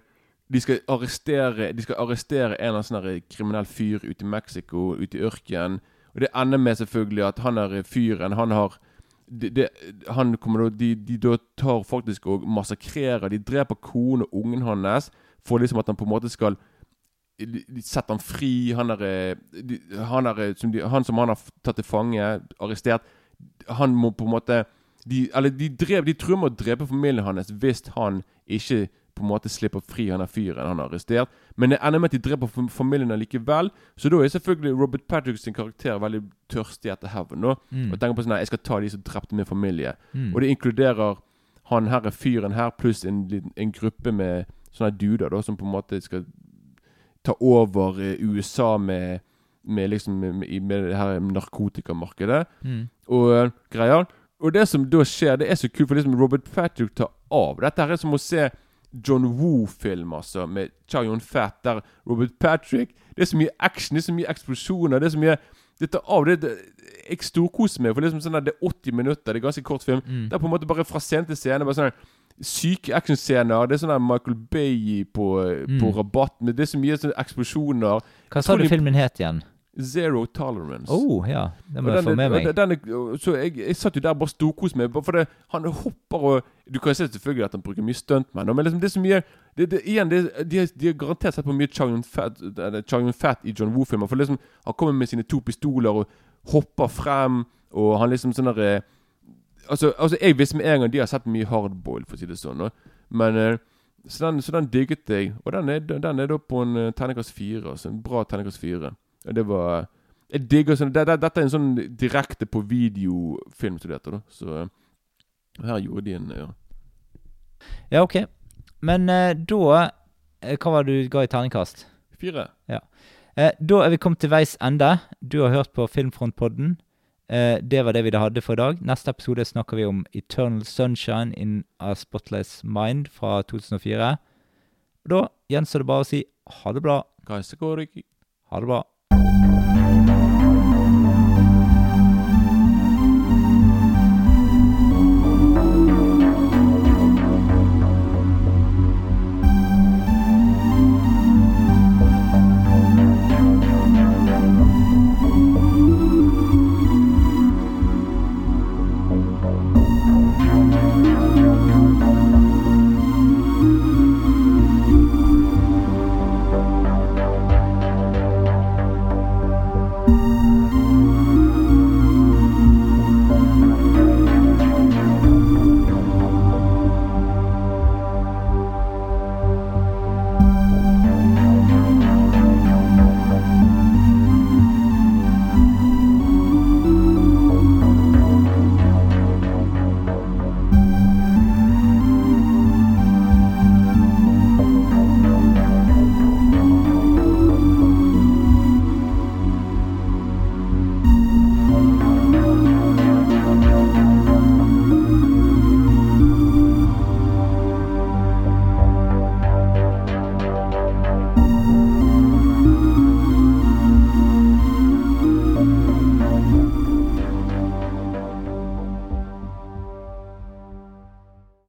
de skal arrestere De skal arrestere en eller annen kriminell fyr ute i Mexico, ute i ørkenen. Og det ender med selvfølgelig at han er fyren Han har de, de, han kommer da, de, de da tar faktisk og massakrerer De dreper konen og ungen hans for liksom at han på en måte skal de setter han fri. Han, er, han, er, som de, han som han har tatt til fange, arrestert Han må på en måte De, eller de, drev, de tror med å drepe familien hans hvis han ikke på en måte slipper fri han er fyren han har arrestert. Men det ender med at de dreper fam- familien likevel. Så da er selvfølgelig Robert Patrick sin karakter veldig tørstig etter hevn. Mm. Og tenker på sånn Nei, Jeg skal ta de som drepte min familie. Mm. Og det inkluderer han her fyren her pluss en, en gruppe med sånne duder da, som på en måte skal ta over eh, USA med, med liksom med, med, med det her narkotikamarkedet Mm. og eh, greier. Og det som da skjer, det er så kult, for liksom Robert Patrick tar av. Dette her er som å se John Woo-film, altså, med Chayon Yun-Fat, der Robert Patrick Det er så mye action, det er så mye eksplosjoner, det er så mye Det tar av. Det, det, jeg storkoser meg, for er, sånn at det er 80 minutter, det er ganske kort film. Mm. Det er på en måte bare fra scene til scene. Bare sånn Syke actionscener. Det er sånn der Michael Bay på, på Mm. rabatt. rabatten. det er så mye sånne eksplosjoner. Hva sa du filmen het igjen? Zero Tolerance. Oh, ja. Det må jeg få med meg. den- den så jeg, jeg satt jo der bare storkoste meg. For det, han hopper og Du kan se selvfølgelig at han bruker mye stuntmenn, men liksom det er så mye det, det, igjen, det, de, de har garantert sett på mye Chang Yun-Fat eller Yun-Fat i John Woo-filmer. For liksom Han kommer med sine to pistoler og hopper frem, og han liksom sånn der eh, Altså, altså jeg visste med en gang de har sett mye hardboil, for å si det sånn. Men eh, så den, så den digget jeg. Og den er, den er da på en uh, terningkast fire. Altså en bra terningkast fire. Det var Jeg digger sånn det, det, Dette er en sånn direkte på videofilm som det heter, da. Så eh, her gjorde de en ja. Ja, ok. Men eh, da eh, Hva var det du ga i terningkast? Fire. Ja. Eh, da er vi kommet til veis ende. Du har hørt på Filmfrontpodden. Eh, det var det vi da hadde for i dag. Neste episode snakker vi om Eternal Sunshine in a Spotless Mind fra 2004. Da gjenstår det bare å si ha det bra. Ha det bra.